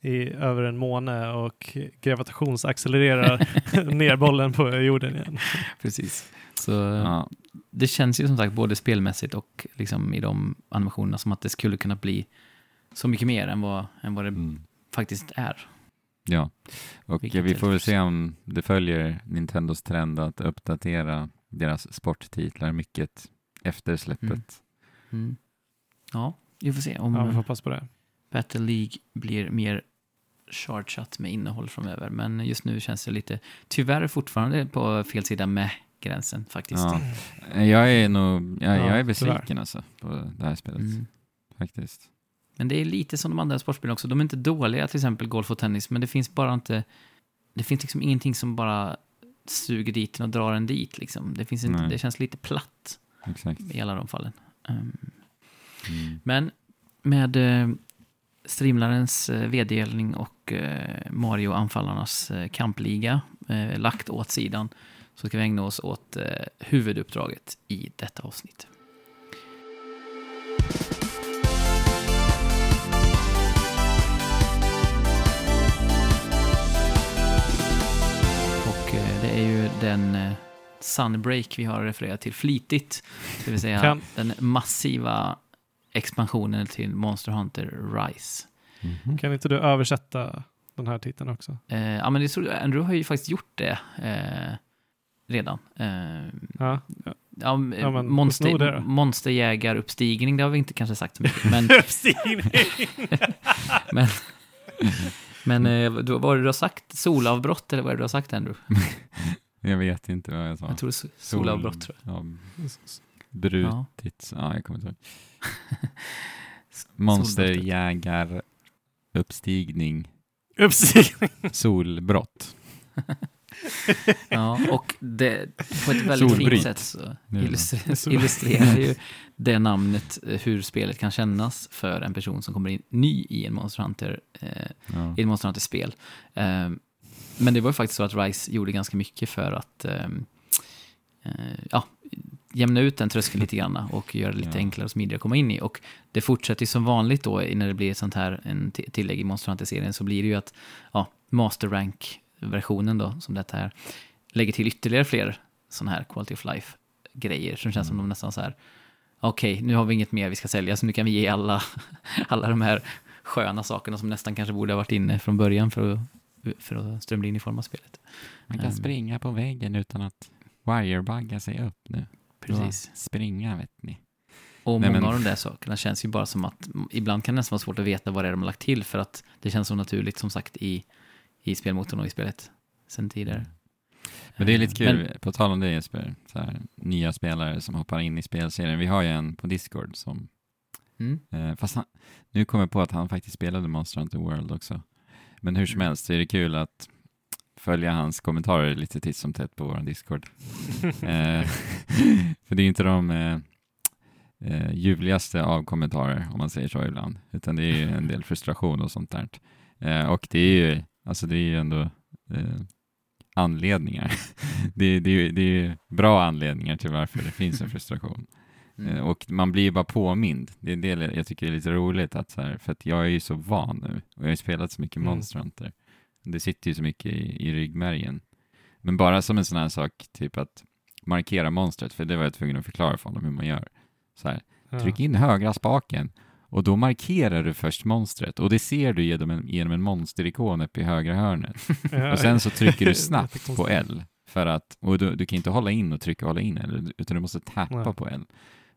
i över en måne och gravitationsaccelererar ner bollen på jorden igen. precis. Så Ja, det känns ju som sagt både spelmässigt och liksom i de animationerna som att det skulle kunna bli så mycket mer än vad, än vad det mm. faktiskt är. Ja, och Vilket vi får väl se om det följer Nintendos trend att uppdatera deras sporttitlar mycket efter släppet. Mm. Mm. Ja, vi får se om Ja, vi får hoppas på det. Battle League blir mer chargeat med innehåll framöver. Men just nu känns det lite, tyvärr fortfarande på fel sida med gränsen faktiskt. Ja. Jag är nog, jag, Ja, jag är besviken tyvärr. alltså på det här spelet, Mm. faktiskt. Men det är lite som de andra sportspelen också. De är inte dåliga, till exempel golf och tennis, men det finns bara inte... Det finns liksom ingenting som bara suger dit och drar en dit. Liksom. Det, finns inte, det känns lite platt Exakt. i alla de fallen. Um, Mm. Men med eh, Streamlarens eh, vd-delning och eh, Mario-anfallarnas eh, kampliga eh, lagt åt sidan så ska vi ägna oss åt eh, huvuduppdraget i detta avsnitt. Och eh, det är ju den eh, Sunbreak vi har refererat till flitigt. Det vill säga Kan- den massiva expansionen till Monster Hunter Rise. Mhm. Kan inte du översätta den här titeln också? Eh, ja, men det är så, Andrew har ju faktiskt gjort det eh, redan. Eh, Ja, Ja, Ja, det monster, monsterjägaruppstigning, det har vi inte kanske sagt så mycket. Men, Uppstigning. men, men eh, då, vad var det du har sagt? Solavbrott eller vad är det du har sagt Andrew? Jag vet inte vad jag sa. Jag tror det är so- solavbrott tror Ja, jag. brutit. Ja. jag kommer inte ihåg. Monsterjägar, uppstigning, Uppstigning. solbrott. Ja, och det, på ett väldigt Solbryt. fint sätt så illustrerar, illustrerar ju det namnet eh, hur spelet kan kännas för en person som kommer in ny i en Monster Hunter, eh, Ja. i ett Monster Hunter-spel. Eh, men det var ju faktiskt så att Rise gjorde ganska mycket för att eh, eh, ja, jämna ut den tröskeln lite grann och göra det lite Ja. enklare och smidigare att komma in i. Och det fortsätter ju som vanligt då när det blir ett sånt här en tillägg i Monster Hunter-serien så blir det ju att ja, Master Rank-versionen då, som detta är, lägger till ytterligare fler sådana här quality of life-grejer som känns som de nästan så här okej, nu har vi inget mer vi ska sälja, så nu kan vi ge alla, alla de här sköna sakerna som nästan kanske borde ha varit inne från början för att, för att strömlinjeforma spelet. Man kan Ehm. springa på väggen utan att wirebugga sig upp nu. Precis. Springa vet ni. Och Nej, många men- av de där sakerna känns ju bara som att ibland kan det nästan vara svårt att veta vad det är de har lagt till för att det känns så naturligt som sagt i, i spelmotorn och i spelet sen tidigare. Men det är lite kul, Men- på tal om det Jesper, så här, nya spelare som hoppar in i spelserien. Vi har ju en på Discord som, Mm. eh, fast han, nu kommer jag på att han faktiskt spelade Monster Hunter World också. Men hur som helst så är det kul att följa hans kommentarer lite titt som tätt på vår Discord. eh, för det är inte de eh, eh, ljuvligaste av kommentarer, om man säger så ibland, utan det är ju en del frustration och sånt där. Eh, och det är ju, alltså det är ju ändå eh, anledningar. det, det, det är ju bra anledningar till varför det finns en frustration. Mm. Eh, Och man blir ju bara påmind. Det är det jag tycker är lite roligt, att så här, för att jag är ju så van nu och jag har ju spelat så mycket Mm. Monster Hunter. Det sitter ju så mycket i, i ryggmärgen. Men bara som en sån här sak, typ att markera monstret, för det var jag tvungen att förklara för honom hur man gör. Så här, tryck in högra spaken och då markerar du först monstret och det ser du genom en, genom en monsterikon uppe i högra hörnet. Ja. Och sen så trycker du snabbt på L. För att, och du, du kan inte hålla in och trycka och hålla in L, utan du måste tappa Nej. på L.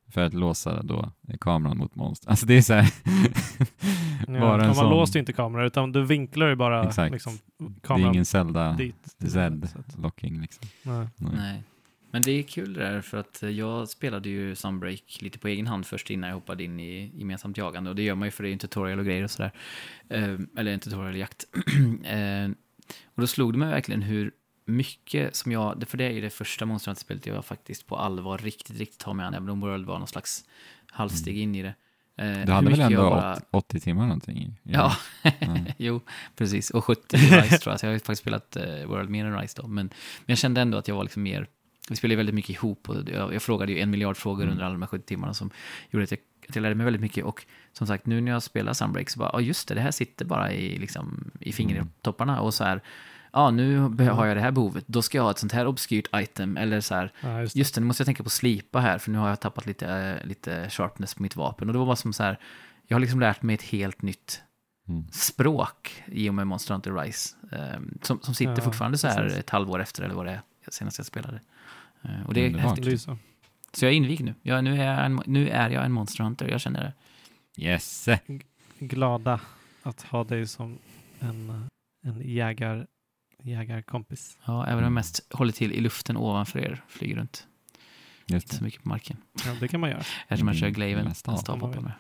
För att låsa då kameran mot monster. Alltså det är så här, Ja, bara man sån. låser ju inte kameran utan du vinklar ju bara Exakt. liksom, Det är kameran ingen Zelda dit. Så att- Z-locking liksom. Nej. Nej. Nej. Men det är kul det där för att eh, jag spelade ju Sunbreak lite på egen hand först innan jag hoppade in i gemensamt jagande och det gör man ju för det är ju en tutorial och grejer och sådär. Eh, eller en tutorial-jakt. eh, och då slog det mig verkligen hur mycket som jag, för det är ju det första Monster Hunter-spelet jag faktiskt på allvar riktigt, riktigt tar mig an, även om World var någon slags halvsteg in i det. Eh, Du hade väl ändå bara- 80, 80 timmar någonting? Ja, Ja. jo, precis. Och 70 i Rise tror jag, så jag har ju faktiskt spelat eh, World mer än Rise då. Men, men jag kände ändå att jag var liksom mer, vi spelade väldigt mycket ihop och jag, jag frågade ju en miljard frågor Mm. under alla de här 70 timmarna som gjorde att jag, att jag lärde mig väldigt mycket. Och som sagt, nu när jag spelar Sunbreak så bara, ja just det, det här sitter bara i, liksom, i fingertopparna och så här, ja nu har jag det här behovet, då ska jag ha ett sånt här obskyrt item eller så här, Ja, just det. Just det, nu måste jag tänka på slipa här, för nu har jag tappat lite, eh, lite sharpness på mitt vapen. Och det var bara som så här, jag har liksom lärt mig ett helt nytt Mm. språk i och med Monster Hunter Rise. eh, som, som sitter Ja, fortfarande så här precis. ett halvår efter, eller vad det är, senast jag spelade. Eh, och det är Underbart. häftigt. Det är ju så. Så jag är invigd nu. Jag, nu, är jag en, nu är jag en Monster Hunter, jag känner det. Yes! Glada att ha dig som en, en jägar, jägarkompis. Ja, även om jag mest håller till i luften ovanför er, flyger runt. Just Inte så mycket på marken. Ja, det kan man göra. Eftersom jag kör Glaven, en stavhoppare man med.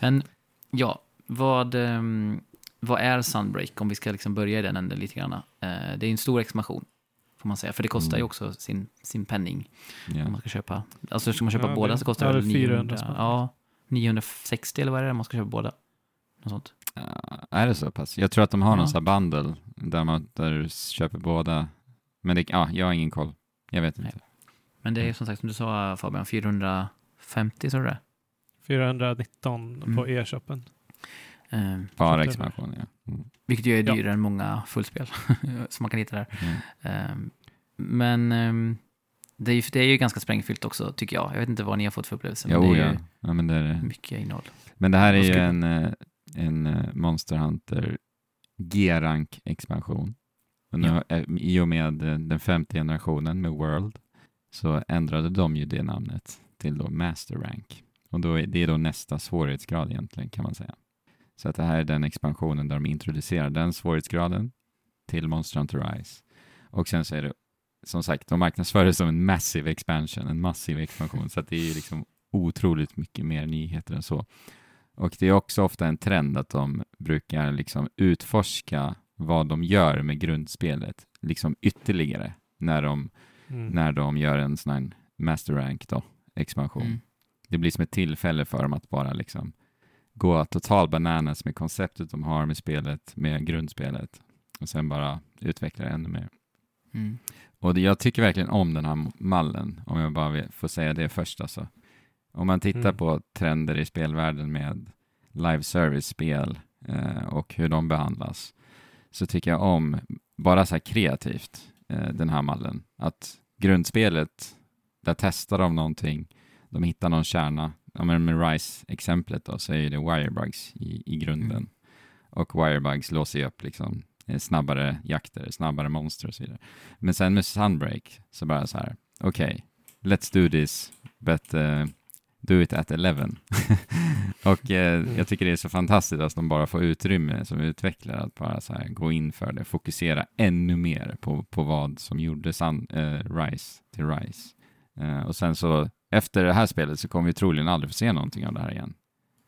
Men ja, vad, ehm, vad är Sunbreak om vi ska liksom börja i den änden lite grann? Eh, det är en stor expansion, får man säga. För det kostar ju Mm. också sin, sin penning Ja. om man ska köpa. Alltså ska man köpa Ja, båda det- så kostar det det väl är 400 900. spänn. Ja, 960 eller vad är det man ska köpa båda? Något sånt. Ja, är det så pass? Jag tror att de har någon Ja. sån här bundle där, man, där du köper båda. Men det, ja, jag har ingen koll. Jag vet inte. Men det är som sagt som du sa Fabian, 450 sa du det? 419 på Mm. e-shoppen. Eh, Bara det- expansion, ja. Mm. vilket ju är Ja. dyrare än många fullspel som man kan hitta där. Mm. Ehm, Men ehm, det är, ju, det är ju ganska sprängfyllt också, tycker jag. Jag vet inte vad ni har fått för upplevelse, men Jo, det är ja. ju ja men, det är det. mycket innehåll. men det här är ju en, eh, en eh, Monster Hunter G-rank expansion. Och nu, Ja. eh, I och med eh, den femte generationen med World så ändrade de ju det namnet till då Master Rank. Och då är det är då nästa svårighetsgrad egentligen kan man säga. Så att det här är den expansionen där de introducerar den svårighetsgraden till Monster Hunter Rise. Och sen så är det som sagt, de marknadsför det som en massive expansion, en massiv expansion, så att det är liksom otroligt mycket mer nyheter än så. Och det är också ofta en trend att de brukar liksom utforska vad de gör med grundspelet, liksom ytterligare, när de, Mm. när de gör en sån här master rank då, expansion. Mm. Det blir som ett tillfälle för dem att bara liksom gå total bananas med konceptet de har med spelet, med grundspelet och sen bara utveckla det ännu mer. Mm. Och det, jag tycker verkligen om den här mallen, om jag bara får säga det först alltså. Om man tittar Mm. på trender i spelvärlden med live service-spel eh, och hur de behandlas, så tycker jag om, bara så här kreativt, eh, den här mallen. Att grundspelet, där testar de någonting, de hittar någon kärna. Ja, men med Rise-exemplet då, så är det wirebugs i, i grunden. Mm. Och wirebugs låser ju upp liksom eh, snabbare jakter, snabbare monster och så vidare. Men sen med Sunbreak så bara så här, okej, let's do this, but eh, do it at 11. och eh, Mm. jag tycker det är så fantastiskt att de bara får utrymme som utvecklare att bara så här gå in för det, fokusera ännu mer på, på vad som gjorde Sun, eh, Rise till Rise. Eh, och sen så efter det här spelet så kommer vi troligen aldrig få se någonting av det här igen.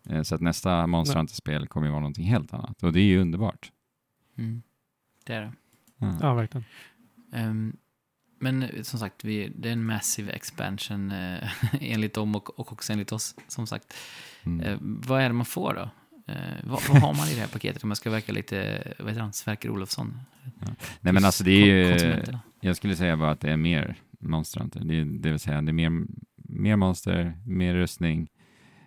Eh, så att nästa Monster. Hunter-spel kommer ju vara någonting helt annat och det är ju underbart. Mm. Det är det. Ja. Ja, verkligen. Ehm, men eh, som sagt, vi, det är en massive expansion eh, enligt dem och, och också enligt oss, som sagt. Mm. Eh, vad är det man får då? Eh, vad, vad har man i det här paketet om jag ska verka lite, vad heter han, Sverker Olofsson? Nej men alltså det är ju, jag skulle säga bara att det är mer Monster Hunter. Det, är- det vill säga det är mer, mer monster, mer rustning,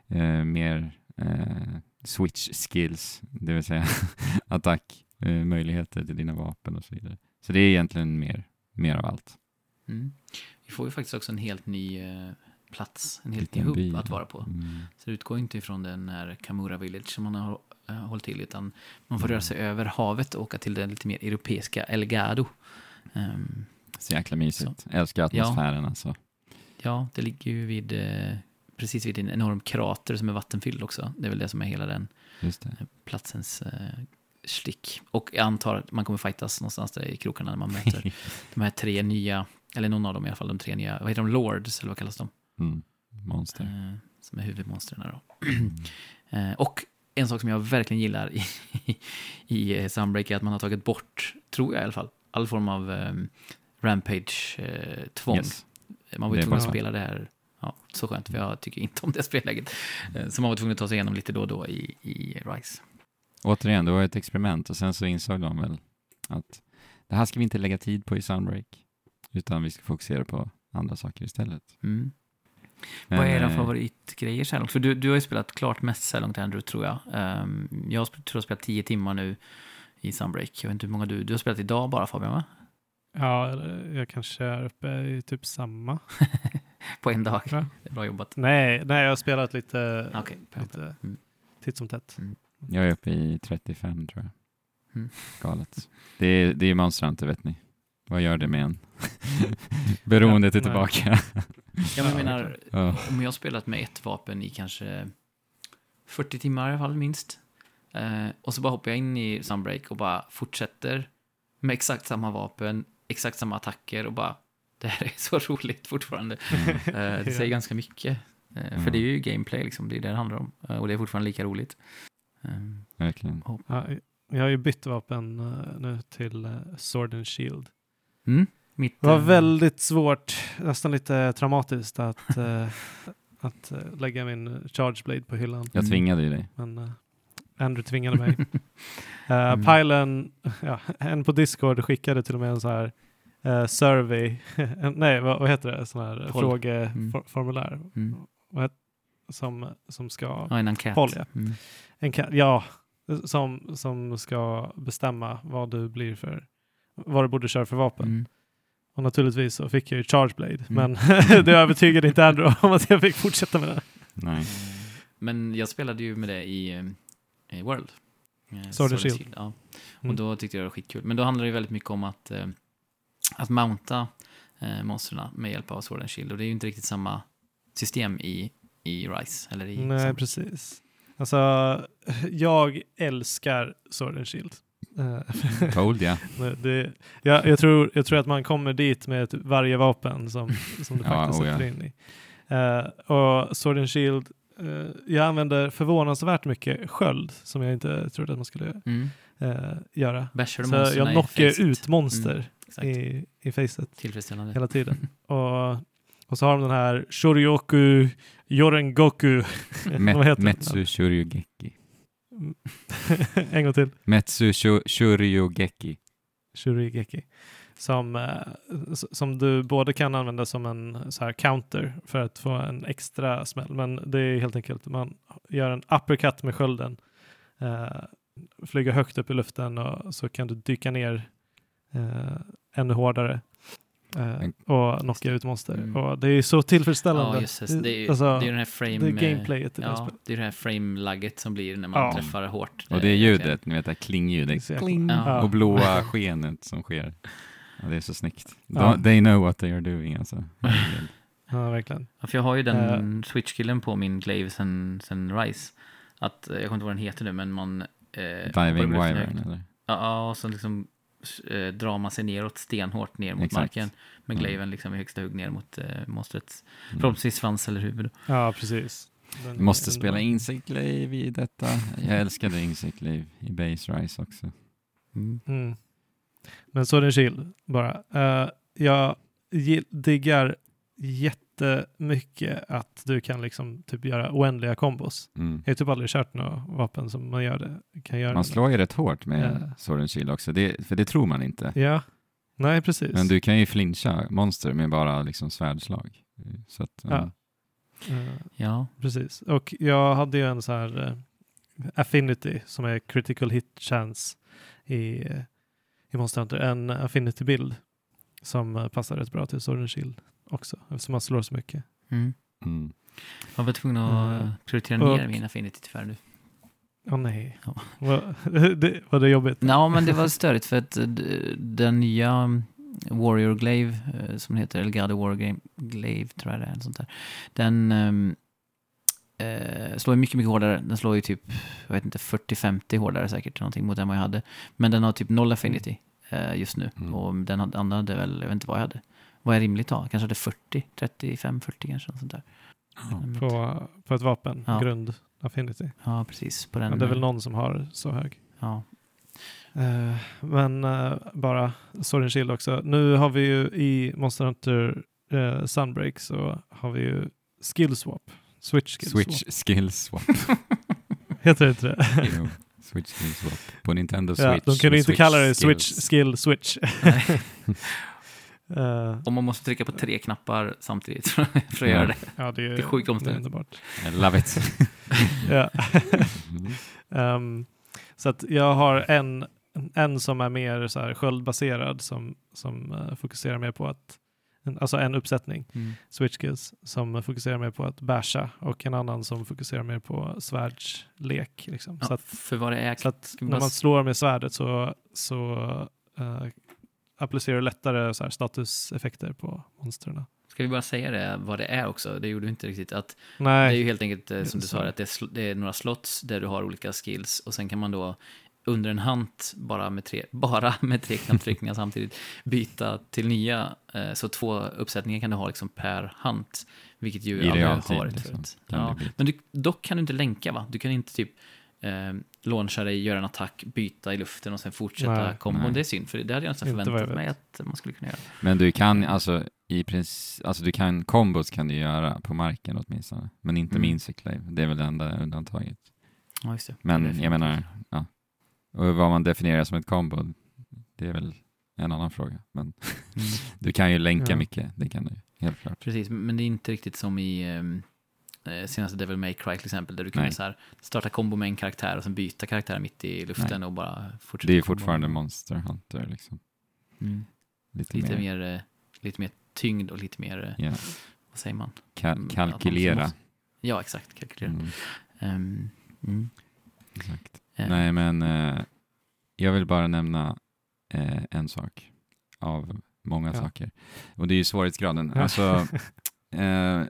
eh, mer eh, switch skills, det vill säga attack, eh, möjligheter till dina vapen och så vidare. Så det är egentligen mer, mer av allt. Mm. Vi får ju faktiskt också en helt ny eh, plats, en helt ny hubb by. att vara på. Mm. Så det utgår inte ifrån den här Kamura Village som man har eh, hållit till, utan man får röra sig över havet och åka till den lite mer europeiska Elgado. Ehm, Så jäkla mysigt. Älskar atmosfären alltså. ja, det ligger ju vid, eh, precis vid en enorm krater som är vattenfylld också. Det är väl det som är hela den platsens eh, stick. Och jag antar att man kommer fightas någonstans där i krokarna när man möter de här tre nya, eller någon av dem i alla fall, de tre nya, vad heter de, Lords, eller vad kallas de? Mm. Monster. Eh, som är huvudmonstren då. Mm. Eh, och en sak som jag verkligen gillar i, i eh, Sunbreak är att man har tagit bort, tror jag i alla fall, all form av um, Rampage-tvång. Yes. man var ju tvungen att spela det här, ja, så skönt, för jag tycker inte om det spelläget. Eh, så man var tvungen att ta sig igenom lite då och då i, i Rise. Återigen, det var ett experiment och sen så insåg de väl att det här ska vi inte lägga tid på i Sunbreak, utan vi ska fokusera på andra saker istället. Mm. Men, Vad är era eh, favoritgrejer så här långt? För du, du har ju spelat klart mest så här långt, Andrew, tror jag. Ehm, jag tror jag har spelat tio timmar nu i Sunbreak. Jag vet inte hur många du... Du har spelat idag bara, Fabian, va? Ja, jag kanske är uppe i typ samma. På en dag. Ja. Bra jobbat. Nej, nej, jag har spelat lite, Okej. lite Mm. titt som tätt. Jag är uppe i 35 tror jag. Mm. Galet. Det är, det är Monster Hunter, vet ni. Vad gör det med en? Beroendet är tillbaka. Ja, men jag Ja, menar, om jag har spelat med ett vapen i kanske 40 timmar i alla fall, minst. Eh, och så bara hoppar jag in i Sunbreak och bara fortsätter med exakt samma vapen, exakt samma attacker och bara, det här är så roligt fortfarande. Eh, det säger ganska mycket. Eh, Mm. För det är ju gameplay, liksom, det är det det handlar om. Och det är fortfarande lika roligt. Verkligen. Ja, jag har ju bytt vapen nu till Sword and Shield. Mm, mitt, Det var eh, väldigt svårt, nästan lite traumatiskt att, eh, att eh, lägga min Charge Blade på hyllan. Jag Mm. tvingade ju dig. Men eh, Andrew tvingade mig. Uh, Mm. Pilen, ja, en på Discord skickade till och med en så här survey, nej vad, vad heter det, sån här Poll. frågeformulär Mm. som, som ska, Ja, en enkät. Poll, ja. Mm. en, ka- ja, som, som ska bestämma vad du blir för, vad du borde köra för vapen. Mm. Och naturligtvis så fick jag ju Charge Blade, Mm. men det övertygade inte Andrew om att jag fick fortsätta med det. Nej. Men jag spelade ju med det i, eh, i World. Eh, Sword and Shield. Ja. Och Mm. då tyckte jag det var skitkul. Men då handlar det ju väldigt mycket om att, eh, att mounta eh, monstren med hjälp av Sword and Shield. Och det är ju inte riktigt samma system i, i Rise. Eller i, Nej, som, precis. Alltså, jag älskar Sword and Shield. Eh, Told ya. men det, jag, jag, tror, jag tror att man kommer dit med ett, varje vapen som, som du Ja, faktiskt oh ja. sätter in i. Eh, och Sword and Shield, eh, jag använder förvånansvärt mycket sköld som jag inte trodde att man skulle mm. eh, göra. Så jag knockar ut monster Mm, i, i facet Tillfredsställande. hela tiden. och, och så har de den här Shoryoku Yorengoku. Met? Metsu Shoryugeki. en gång till. Metsu Shoryugeki. Shurigeki. Som, eh, som du både kan använda som en så här counter för att få en extra smäll. Men det är helt enkelt, man gör en uppercut med skölden. Eh, flyger högt upp i luften och så kan du dyka ner eh, ännu hårdare. Eh, och knocka ut monster. Mm. Och det är så tillfredsställande. Ja, just det. Det är ju Alltså, det är ju den här frame... det är gameplayet i det här Ja, spelet. det är det här frame-lagget som blir när man Ja. träffar hårt. Och det är Eh, ljudet, ni vet det här klingljudet. Kling. Ja. Och blåa skenet som sker. Ja, det är så snyggt. Ja. They know what they are doing alltså. Ja, verkligen. Ja, för jag har ju den Eh. switch-killen på min glaive sen, sen Rise. Att, eh, jag kommer inte ihåg vad den heter nu, men man... Eh, Diving Wyvern eller? Ja, Ja, och så liksom eh, drar man sig neråt stenhårt ner mot Exakt. marken. Med Mm. glaiven liksom i högsta hugg ner mot eh, monstrets Mm. förhoppningsvis svans eller huvud. Ja, precis. Den Du måste är spela. Insect Glaive i detta. Jag älskade Insect Glaive i Base Rise också. Mm. Mm. Men så är det chill bara. Eh, jag diggar jättemycket att du kan liksom typ göra oändliga kombos. Mm. Jag har typ aldrig kört något vapen som man gör det, kan göra Man slår ju rätt hårt med Ja. Sword and Shield också, det, för det tror man inte. Ja, nej precis. Men du kan ju flincha monster med bara liksom svärdslag. Så att, Ja. Eh, Ja, precis. Och jag hade ju en så här eh, affinity som är critical hit chance i, i Monster Hunter. En affinity-bild som eh, passar rätt bra till Sword Shield också eftersom man slår så mycket. mm. mm. jag var tvungen att Mm. prioritera Och- ner min affinity tyvärr nu. Åh nej. Ja. Var, det, var det jobbigt? Ja, men det var störigt för att eh, den nya mm, Warrior Glaive, som heter, Elgato Warrior Glaive, Glaive tror jag det är, eller sånt där. Den ehm, eh, slår ju mycket, mycket hårdare. Den slår ju typ, jag vet inte, 40-50 hårdare säkert, någonting mot den vad jag hade. Men den har typ noll affinity just nu. Mm. Och den andra hade väl, jag vet inte vad jag hade. Vad är rimligt att ha? Kanske hade 40, 35, 40 kanske, något sånt där. Men- På, på ett vapen, Ja. grund affinity. Ja, precis. På den, Ja, det är väl eh, någon som har så hög. Ja, Eh, men eh, bara Sword and Shield också. Nu har vi ju i Monster Hunter uh, Sunbreak så har vi ju skill swap. Switch skill Switch swap. Skill Swap. Heter det inte det? Switch Skill Swap. På Nintendo ja, Switch. de kunde inte kalla det. Switch Skill Switch. Eh, och man måste trycka på tre knappar samtidigt för att Ja. göra det. ja, det är, Det är sjukt omständigt. love it. Ja. Ehm, så att jag har en, en som är mer så här sköldbaserad som, som eh, fokuserar mer på att, en, alltså en uppsättning, Mm. switch skills, som fokuserar mer på att basha och en annan som fokuserar mer på svärdslek. Liksom. Ja, Så att, för vad det är så att när man slår med svärdet så, så uh, applicerar du lättare så här, statuseffekter på monstren. Ska vi bara säga det, vad det är också? Det gjorde du inte riktigt. Att det Nej, är ju helt enkelt, eh, som du sa, att det är, det är några slots där du har olika skills och sen kan man då under en hant, bara med tre, bara med tre knapptryckningar samtidigt, byta till nya. Eh, Så två uppsättningar kan du ha liksom per hant, vilket ju I aldrig har varit liksom, förut. Ja. Men du, dock kan du inte länka, va? Du kan inte typ eh, launcha dig, göra en attack, byta i luften och sen fortsätta Nej. kombon. Nej. Det är synd, för det hade jag nästan Inte förväntat mig att man skulle kunna göra. Men du kan alltså i princip, alltså du kan, kombos kan du göra på marken åtminstone. Men inte Mm. med Insect Glaive. Det är väl det enda undantaget. Ja, just det. Men jag menar, ja. Och vad man definierar som ett combo, det är väl en annan fråga. Men Mm. du kan ju länka Ja. mycket, det kan du ju, helt klart. Precis, men det är inte riktigt som i ehm, eh, senaste Devil May Cry till exempel, där du kunde Nej. så här, starta kombo med en karaktär och sen byta karaktär mitt i luften och bara fortsätta. Det är fortfarande Monster Hunter liksom. Mm. Lite, Lite mer, mer, eh, lite mer tyngd och lite mer, ja, vad säger man? ka- Mm, kalkylera. Ja, exakt, kalkylera. Mm, Ehm, mm. exakt. Eh, Nej, men eh, jag vill bara nämna eh, en sak av många Ja. saker. Och det är ju svårighetsgraden. Ja. Alltså, eh,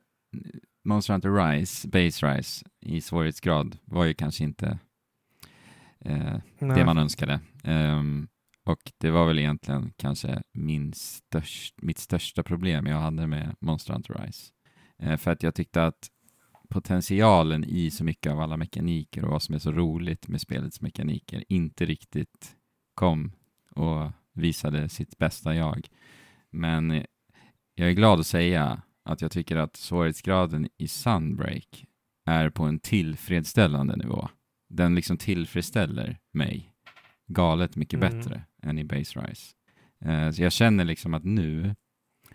Monster Hunter Rise, Base Rise, i svårighetsgrad var ju kanske inte eh, det man önskade. Ehm, och det var väl egentligen kanske min störst, mitt största problem jag hade med Monster Hunter Rise. Eh, för att jag tyckte att potentialen i så mycket av alla mekaniker och vad som är så roligt med spelets mekaniker inte riktigt kom och visade sitt bästa jag. Men eh, jag är glad att säga att jag tycker att svårighetsgraden i Sunbreak är på en tillfredsställande nivå. Den liksom tillfredsställer mig galet mycket Mm. bättre än i Base Rise. Eh, så jag känner liksom att nu,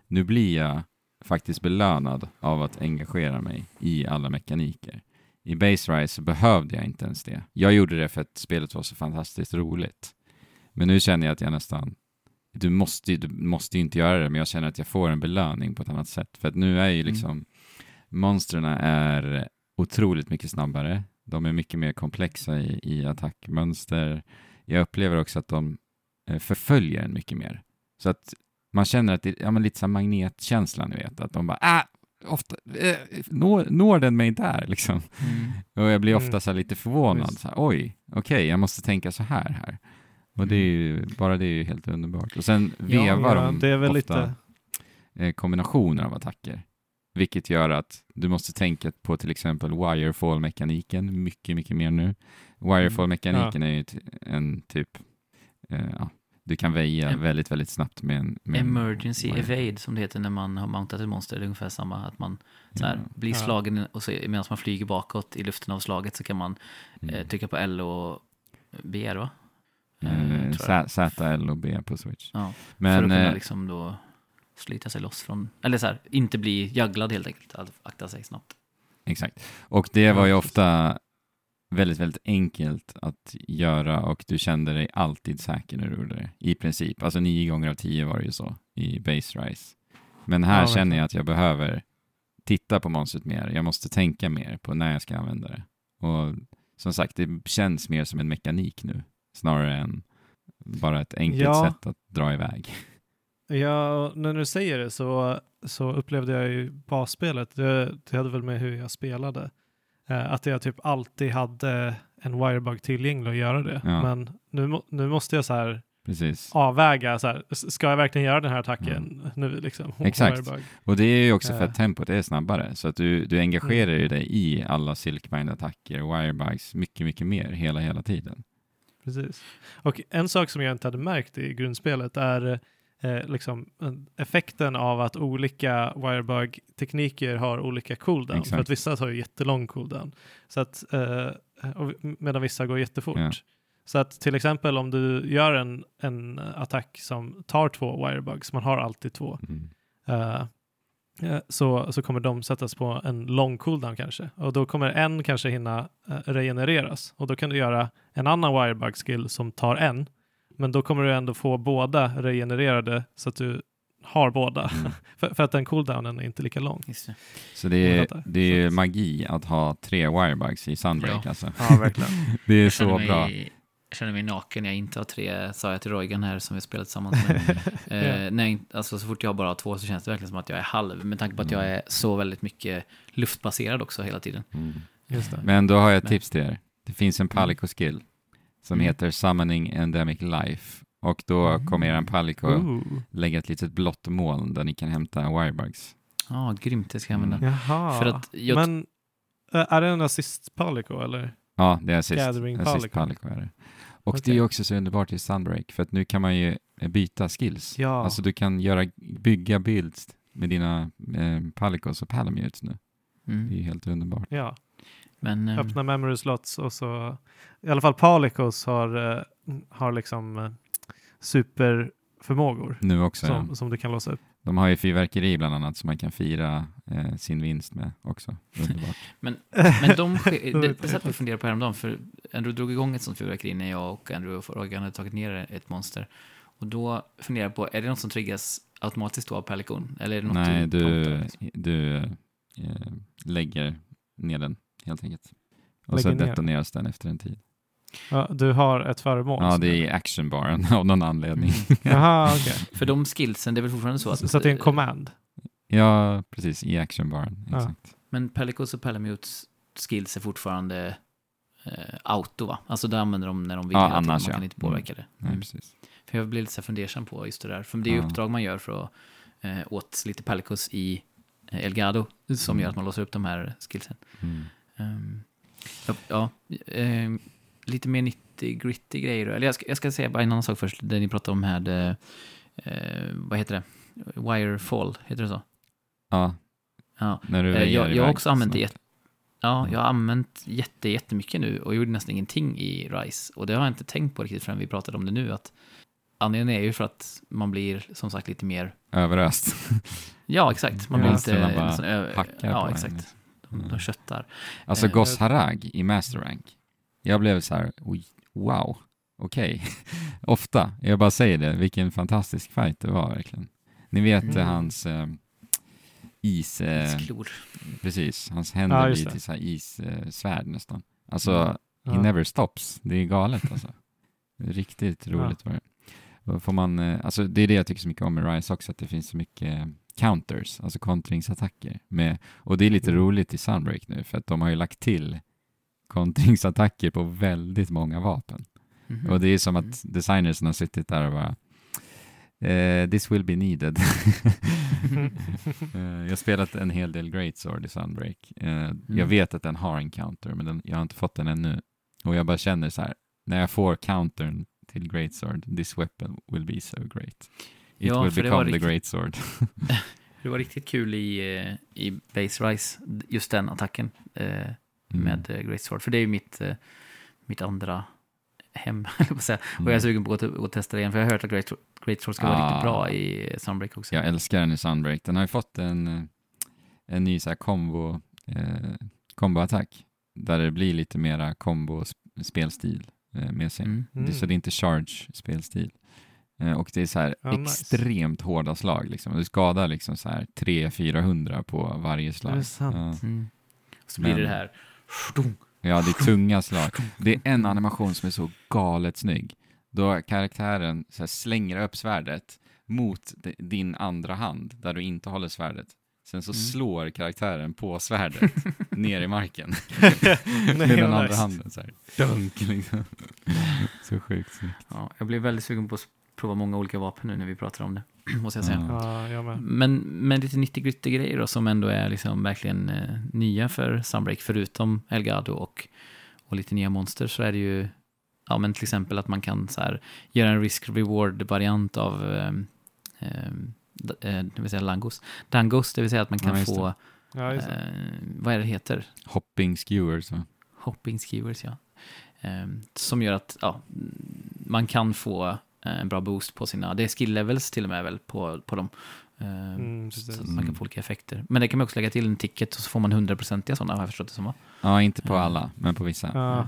nu blir jag faktiskt belönad av att engagera mig i alla mekaniker. I Base Rise så behövde jag inte ens det. Jag gjorde det för att spelet var så fantastiskt roligt. Men nu känner jag att jag nästan du måste, du måste inte göra det, men jag känner att jag får en belöning på ett annat sätt. För att nu är ju Mm. liksom, monstren är otroligt mycket snabbare. De är mycket mer komplexa i, i attackmönster. Jag upplever också att de eh, förföljer en mycket mer. Så att man känner att det ja, men lite som magnetkänslan, ni vet, att de bara ah, ofta, eh, når, når den mig där liksom? Mm. Och jag blir Mm. ofta så här lite förvånad, så här, oj, okej, jag måste tänka så här här. Och det är ju, bara det är ju helt underbart. Och sen Ja, vevar Ja, de ofta lite... eh, kombinationer av attacker. Vilket gör att du måste tänka på till exempel wirefall-mekaniken mycket, mycket mer nu. Wirefall-mekaniken är ju en typ, eh, ja, du kan väja Em- väldigt, väldigt snabbt med en... Med en Emergency wire- evade som det heter när man har mountat ett monster. Det är ungefär samma. Att man så här, Ja. blir Ja. slagen och så, medan man flyger bakåt i luften av slaget så kan man Mm. eh, trycka på L och B då. Eh, jag. Z, Z, L och B på Switch. Ja, för att Men kunna eh, liksom då slita sig loss från, eller så här, inte bli jagglad helt enkelt. Att akta sig snabbt. Exakt. Och det var ju Ja, ofta väldigt, väldigt enkelt att göra och du kände dig alltid säker när du gjorde det. I princip. Alltså nio gånger av tio var det ju så i Base Rise. Men här Ja, känner jag att jag behöver titta på monstret mer. Jag måste tänka mer på när jag ska använda det. Och som sagt, det känns mer som en mekanik nu snarare än bara ett enkelt Ja. sätt att dra iväg. Ja, när du säger det så, så upplevde jag ju basspelet, det, det hade väl med hur jag spelade, att jag typ alltid hade en wirebug tillgänglig att göra det. Ja. Men nu, nu måste jag så här Precis. avväga, så här, ska jag verkligen göra den här attacken nu liksom? Exakt. Wirebug. Och det är ju också för att tempot är snabbare, så att du, du engagerar ju dig i alla Silkbind-attacker, wirebugs, mycket, mycket mer hela, hela tiden. Precis. Och en sak som jag inte hade märkt i grundspelet är eh, liksom eh, effekten av att olika wirebug-tekniker har olika cooldown. För Exakt. att vissa tar ju jättelång cooldown. Så att, eh, och, medan vissa går jättefort. Ja. Så att till exempel om du gör en, en attack som tar två wirebugs, man har alltid två, Mm. eh, eh, så, så kommer de sättas på en lång cooldown kanske. Och då kommer en kanske hinna eh, regenereras. Och då kan du göra en annan wirebug skill som tar en. Men då kommer du ändå få båda regenererade så att du har båda. Mm. för, för att den cooldownen är inte lika lång. Just det. Så det är, det är Så- magi att ha tre wirebugs i Sunbreak Ja. alltså. Ja, verkligen. Det är så mig, bra. Jag känner mig naken, jag inte har tre, sa jag till Roygan här som vi spelat tillsammans med. eh, när jag, inte- alltså, så fort jag bara har två så känns det verkligen som att jag är halv, med tanke på att jag Mm. är så väldigt mycket luftbaserad också hela tiden. Mm. Just det. Men då har jag ett Men- tips till er. Det finns en Palico skill som Mm. heter Summoning Endemic Life. Och då Mm. kommer er Palico Ooh. lägga ett litet blått moln där ni kan hämta wirebugs. Ja, grymt, det ska jag använda. Mm. Jaha. För att jag, Men eh, är det en assist palico eller? Ja, det är assist. Gathering assist Palico. Palico är det. Och det Okej. är också så underbart i Sunbreak, för att nu kan man ju eh, byta skills. Ja. Alltså du kan göra, bygga builds med dina eh, Palicos och Palamutes nu. Det är mm, ju helt underbart. Ja, men eh, öppna memory slots och så i alla fall Palicos har, eh, har liksom eh, superförmågor Nu också. som, ja. som du kan låsa upp. De har ju fyrverkeri bland annat som man kan fira eh, sin vinst med också. Men, men de det, det satt vi och funderade på häromdagen, för Andrew drog igång ett sånt fyrverkeri när jag och Andrew och Rogan hade tagit ner ett monster. Och då funderade jag på, är det något som triggas automatiskt då av Pelicon? Eller är det något Nej, du, promptar, liksom? du eh, lägger ner den helt enkelt. Och Lägger så ner. detoneras den efter en tid. Ja, du har ett föremål. Ja, det är i actionbaren av någon anledning. Jaha, okej. För de skillsen, det är väl fortfarande så att... Så, så att det är en command? Ja, precis, i actionbaren. Ja. Exakt. Men Pellicos och Palamutes skills är fortfarande eh, auto va? Alltså det använder de när de vill Ja, annars, man kan ja. inte påverka det. Nej, Mm. precis. För jag blir lite så fundersam på just det där. För det är ju Ja. uppdrag man gör för att eh, åt lite Pellicos i eh, Elgado som Mm. gör att man låser upp de här skillsen. Mm. Ehm, ja, ja ehm, lite mer 90 gritty grejer. Eller jag ska, jag ska säga bara en annan sak först. Det ni pratade om här, det, eh, vad heter det? Wirefall, heter det så? Ja, Ja. när du väjer jag, jag har också använt det Ja, jag har använt jätte, jättemycket nu och gjorde nästan ingenting i RISE. Och det har jag inte tänkt på riktigt förrän vi pratade om det nu. Att anledningen är ju för att man blir som sagt lite mer... Överöst. Ja, exakt. Man Ja, blir man lite... bara sån ö- ja, exakt. Liksom. De, köttar. Alltså Eh, Gos Harag i Master Rank. Jag blev så här, wow, okej. Ofta, jag bara säger det, vilken fantastisk fight det var verkligen. Ni vet Mm. eh, hans eh, is, eh, Klor. precis, hans Ja, händer just blir till så här issvärd eh, svärd nästan. Alltså, Mm. he Ja. never stops. Det är galet alltså. Riktigt roligt var det. Får man, eh, alltså det är det jag tycker så mycket om med Rise också, att det finns så mycket counters, alltså kontringsattacker. Med, och det är lite Mm. roligt i Sunbreak nu, för att de har ju lagt till kontringsattacker på väldigt många vapen. Mhm. Och det är som Mm. att designersen har suttit där och bara eh, this will be needed. Eh, jag har spelat en hel del Greatsword i Sunbreak. Eh, Jag vet att den har en counter, men den, jag har inte fått den ännu. Och jag bara känner så här, när jag får countern till Greatsword, this weapon will be so great. It Ja, will för det var become the riktigt- Greatsword. Det var riktigt kul i, eh, i Base Rise, just den attacken eh, Mm. med eh, Great Sword. För det är ju mitt, eh, mitt andra hem. Och jag är Mm. sugen på att, att testa det igen, för jag har hört att Great, Great Sword ska vara Ah. riktigt bra i Sunbreak också. Jag älskar den i Sunbreak. Den har ju fått en, en ny så här combo, eh, comboattack, där det blir lite mera combo-spelstil med sig. Mm. Det, så det är inte charge-spelstil. Eh, och det är så här Ja, nice. extremt hårda slag. Liksom. Du skadar liksom så här 300-400 på varje Är slag. det sant? Ja. Mm. Och så blir det Men- det här... Ja, det är tunga slag. Det är en animation som är så galet snygg. Då karaktären så här slänger upp svärdet mot din andra hand, där du inte håller svärdet. Sen så Mm. slår karaktären på svärdet ner i marken. Med den andra handen så här. Dunk liksom. Så sjukt snyggt. Ja, jag blev väldigt sugen på att prova många olika vapen nu när vi pratar om det, måste jag säga. Ja. Ja, jag med. Men, men lite 90 gritty grejer då, som ändå är liksom verkligen eh, nya för Sunbreak, förutom Elgado och, och lite nya monster, så är det ju ja, men till exempel att man kan så här, göra en risk-reward-variant av eh, eh, det vill säga Langos. Dangos, det vill säga att man kan Ja, få, Ja, eh, vad är det heter? Hopping skewers. va? Hopping skewers, ja. Eh, som gör att ja, man kan få eh, en bra boost på sina, det är skill levels till och med väl på, på dem. Eh, Mm, så att man kan få olika effekter. Men det kan man också lägga till en ticket och så får man 100% sådana har jag förstått det som. va? Ja, inte på Ja. alla, men på vissa. Ja, Eh,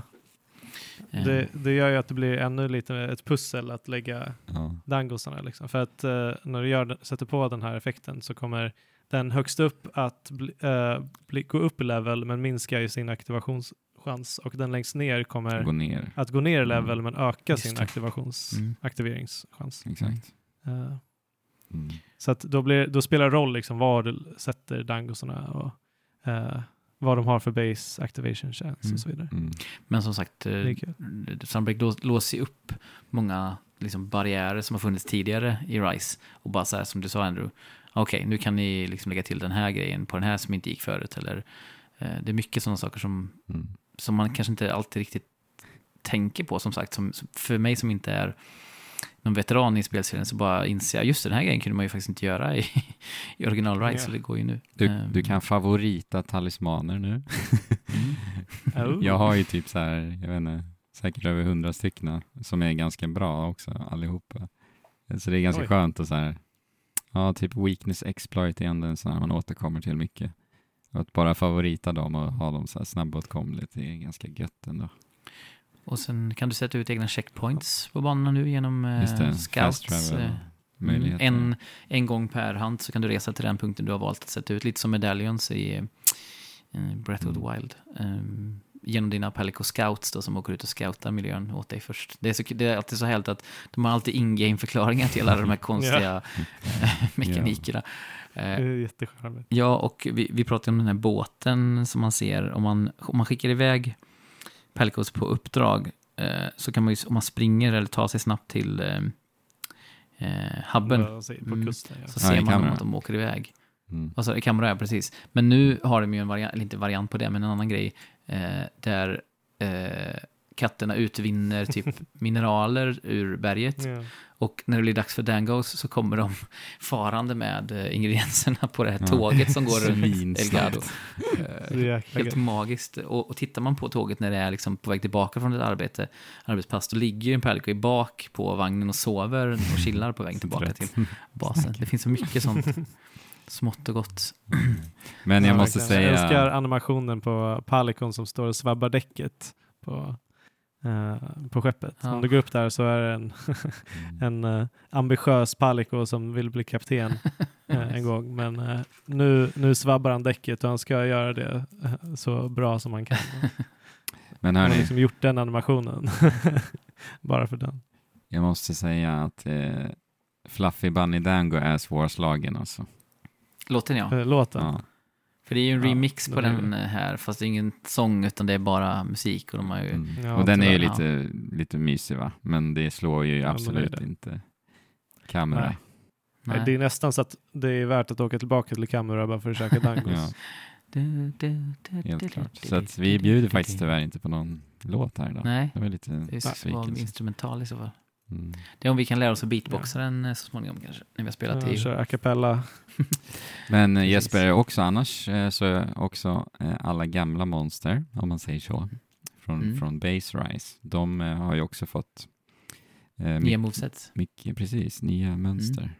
det, det gör ju att det blir ännu lite ett pussel att lägga Ja. dangosarna. Liksom. För att eh, när du gör, sätter på den här effekten så kommer den högst upp att bli, eh, bli, gå upp i level men minskar ju sin aktivationschans och den längst ner kommer Gå ner. att gå ner i Mm. level men öka Just sin aktivations, Mm. aktiveringschans. Exakt. Eh, Mm. så att då, blir, då spelar det roll liksom var du sätter dangosarna och eh, vad de har för base activation chance Mm. och så vidare. Mm. Men som sagt, eh. Sunbreak lå- låser upp många liksom, barriärer som har funnits tidigare i RISE. Och bara så här som du sa Andrew, okej nu kan ni liksom lägga till den här grejen på den här som inte gick förut. Eller, eh, det är mycket sådana saker som, Mm. som man kanske inte alltid riktigt tänker på som sagt. Som- för mig som inte är någon veteran i spelserien så bara inser jag, just den här grejen kunde man ju faktiskt inte göra i, i original RISE, Ja. så det går ju nu. Du, Ehm, du kan favorita talismaner nu. Oh. Jag har ju typ så här, jag vet inte, säkert över hundra stycken som är ganska bra också allihopa. Så det är ganska Oj. skönt att så här, ja typ weakness exploit är ändå en sån här man återkommer till mycket. Och att bara favorita dem och ha dem så här snabbåtkomligt, det är ganska gött ändå. Och sen kan du sätta ut egna checkpoints på banorna nu genom eh, det, scouts. eh. Mm, en, en gång per hand så kan du resa till den punkten du har valt att sätta ut. Lite som medallions i eh, Breath of the Mm. Wild. Ehm, genom dina Palico Scouts då, som åker ut och scoutar miljön åt dig först. Det är, så, det är alltid så härligt att de har alltid in-game-förklaringar till alla de här konstiga eh, mekanikerna. Det Eh, är jättecharmigt. Ja, och vi, vi pratade om den här båten som man ser. Om man, om man skickar iväg Pelicos på uppdrag eh, så kan man ju, om man springer eller tar sig snabbt till eh, eh, hubben, Ja, På Mm. kusten, ja. så Ja, ser man dem kamera. att de åker iväg. Mm. Alltså i kamera, ja precis. Men nu har de ju en variant, eller inte variant på det, men en annan grej. Eh, där eh, katterna utvinner typ mineraler ur berget. Ja. Och när det blir dags för Dangos så kommer de farande med eh, ingredienserna på det här Ja. tåget som går runt. Elgado. Eh, Helt magiskt. Och, och tittar man på tåget när det är liksom på väg tillbaka från ett arbete, arbetspass, då ligger ju en Pelico i bak på vagnen och sover och chillar på vägen tillbaka till basen. Det finns så mycket sånt smått och gott. Men jag Ja, måste verkligen. Jag älskar säga, animationen på Palikon som står och svabbar däcket på, eh, på skeppet. Ja. Om du går upp där så är det en, en eh, ambitiös Paliko som vill bli kapten eh, en gång. Men nu, nu svabbar han däcket och han ska göra det så bra som han kan. men Han har hörni, liksom gjort den animationen. Bara för den. jag måste säga att eh, Fluffy Bunny Dango är svårslagen alltså. Låten ja. Låten. Ja. För det är ju en Ja, remix på den eh, här, fast det är ingen sång utan det är bara musik och de har ju... Mm. Ja, och den är ju lite, lite mysig va? Men det slår ju absolut det. inte kamera. Nej. Nej. Det är nästan så att det är värt att åka tillbaka till Kamera bara för att käka dangos. Helt klart. Så att vi bjuder faktiskt tyvärr inte på någon låt här idag. Nej, Det var lite det är så besvikelse. instrumental i så fall. Mm. Det är om vi kan lära oss att beatboxa den eh, så småningom kanske, när vi har spelat Ja, i... kör a cappella. Men eh, Precis. Jesper är också annars så är också eh, alla gamla monster, om man säger så, från, Mm. från Base Rise. De eh, har ju också fått eh, Nya mycket, moveset. mycket, precis, nya mönster.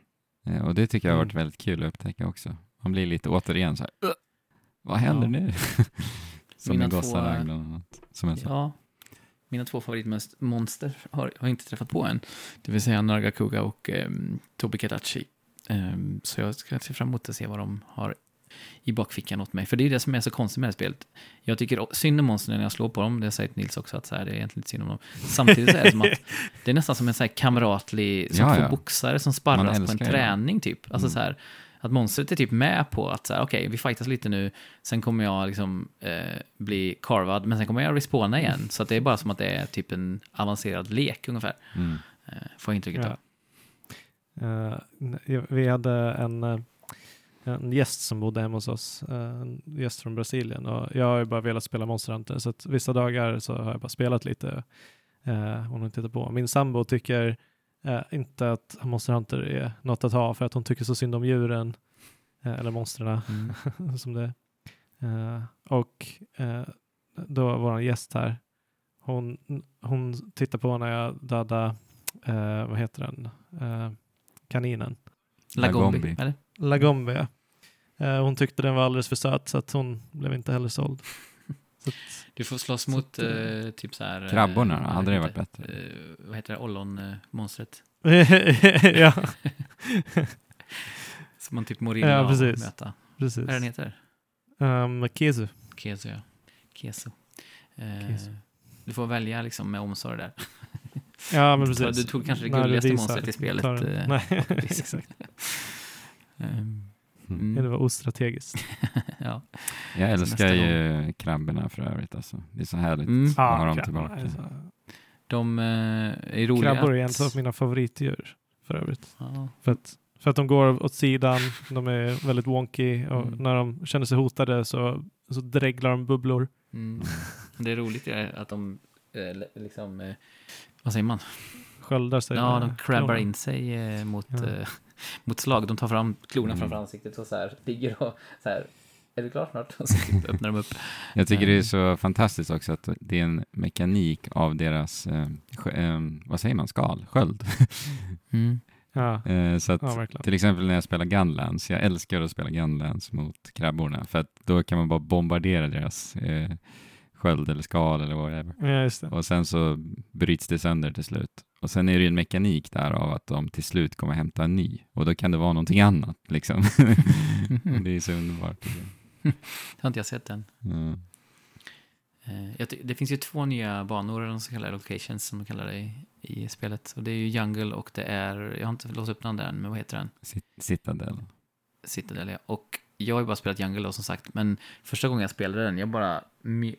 Eh, och det tycker jag har varit väldigt kul att upptäcka också. Man blir lite återigen så här, "Ugh, vad händer Ja. nu? Som Mina en två, gossarang bland annat. Som jag sa. Ja, mina två favoritmonster har jag inte träffat på än. Det vill säga Nargacuga och um, Tobi Katachi. Ehm, så jag ska se fram emot att se vad de har i bakfickan åt mig. För det är det som är så konstigt med det här spelet. Jag tycker synd om monstren när jag slår på dem. Det har sagt Nils också, att så här, det är egentligen inte synd om dem. Samtidigt så är det som att det är nästan som en så här kamratlig, som Ja, två ja. boxare som sparras på en älskar det. träning typ. Alltså Mm. så här, att monstret är typ med på att så här, okej, vi fightas lite nu, sen kommer jag liksom eh, bli carvad, men sen kommer jag respawna igen. Så att det är bara som att det är typ en avancerad lek ungefär, Mm. eh, får jag intrycket Ja. av. Eh, vi hade en, eh, en gäst som bodde hemma hos oss, eh, en gäst från Brasilien och jag har ju bara velat spela Monster Hunter så att vissa dagar så har jag bara spelat lite och hon har tittat på. Min sambo tycker eh, inte att Monster Hunter är något att ha för att hon tycker så synd om djuren eh, eller monstren Mm. som det eh, och eh, då vår gäst här hon, hon tittar på när jag dödar eh, vad heter den eh, kaninen Lagombi, Lagombi. ja. eh, hon tyckte den var alldeles för söt så att hon blev inte heller såld Du får slåss Så mot att, eh, typ så här... Krabborna då? Hade det varit bättre? Vad heter det? Ollon-monstret. ja Som man typ mår illa Ja, av att precis. möta. precis Vad är den heter? um, Kizu Keso, ja. Keso. Eh, Keso. Du får välja liksom med omsorg där. ja men precis du tog kanske det gulligaste monstret i spelet, nej exakt Ehm, Mm. det var ostrategiskt ja. Jag älskar ju krabborna för övrigt alltså. Det är så härligt Mm. att ha dem krabbar, tillbaka. alltså. De eh, är roliga. Krabbor är att- en av mina favoritdjur för övrigt. Ja. För att, för att de går åt sidan, de är väldigt wonky och Mm. när de känner sig hotade så, så dreglar de bubblor. Mm. Det är roligt att de eh, liksom, eh, vad säger man? Sköldar sig. Ja, de klorna. in sig eh, mot, Ja. Eh, mot slag. De tar fram klorna Mm. framför ansiktet och så här ligger och så här, är du klar snart? Och så typ öppnar de upp. Jag tycker det är Mm. så fantastiskt också att det är en mekanik av deras, eh, eh, vad säger man, skal, sköld. Mm. Ja, eh, så att ja, till exempel när jag spelar Gunlands, jag älskar att spela Gunlands mot krabborna för att då kan man bara bombardera deras eh, sköld eller skal eller whatever. Ja, just det. Och sen så bryts det sönder till slut. Och sen är det ju en mekanik där av att de till slut kommer hämta en ny. Och då kan det vara någonting annat liksom. Det är så underbart. jag. Har inte jag sett den. Mm. Eh, det finns ju två nya banor, de så kallade locations som de kallar det i, i spelet. Och det är ju Jungle och det är, jag har inte låst upp den där än, men vad heter den? Cit- Citadel. Citadel, ja. Och jag har ju bara spelat Jungle då som sagt, men första gången jag spelade den, jag bara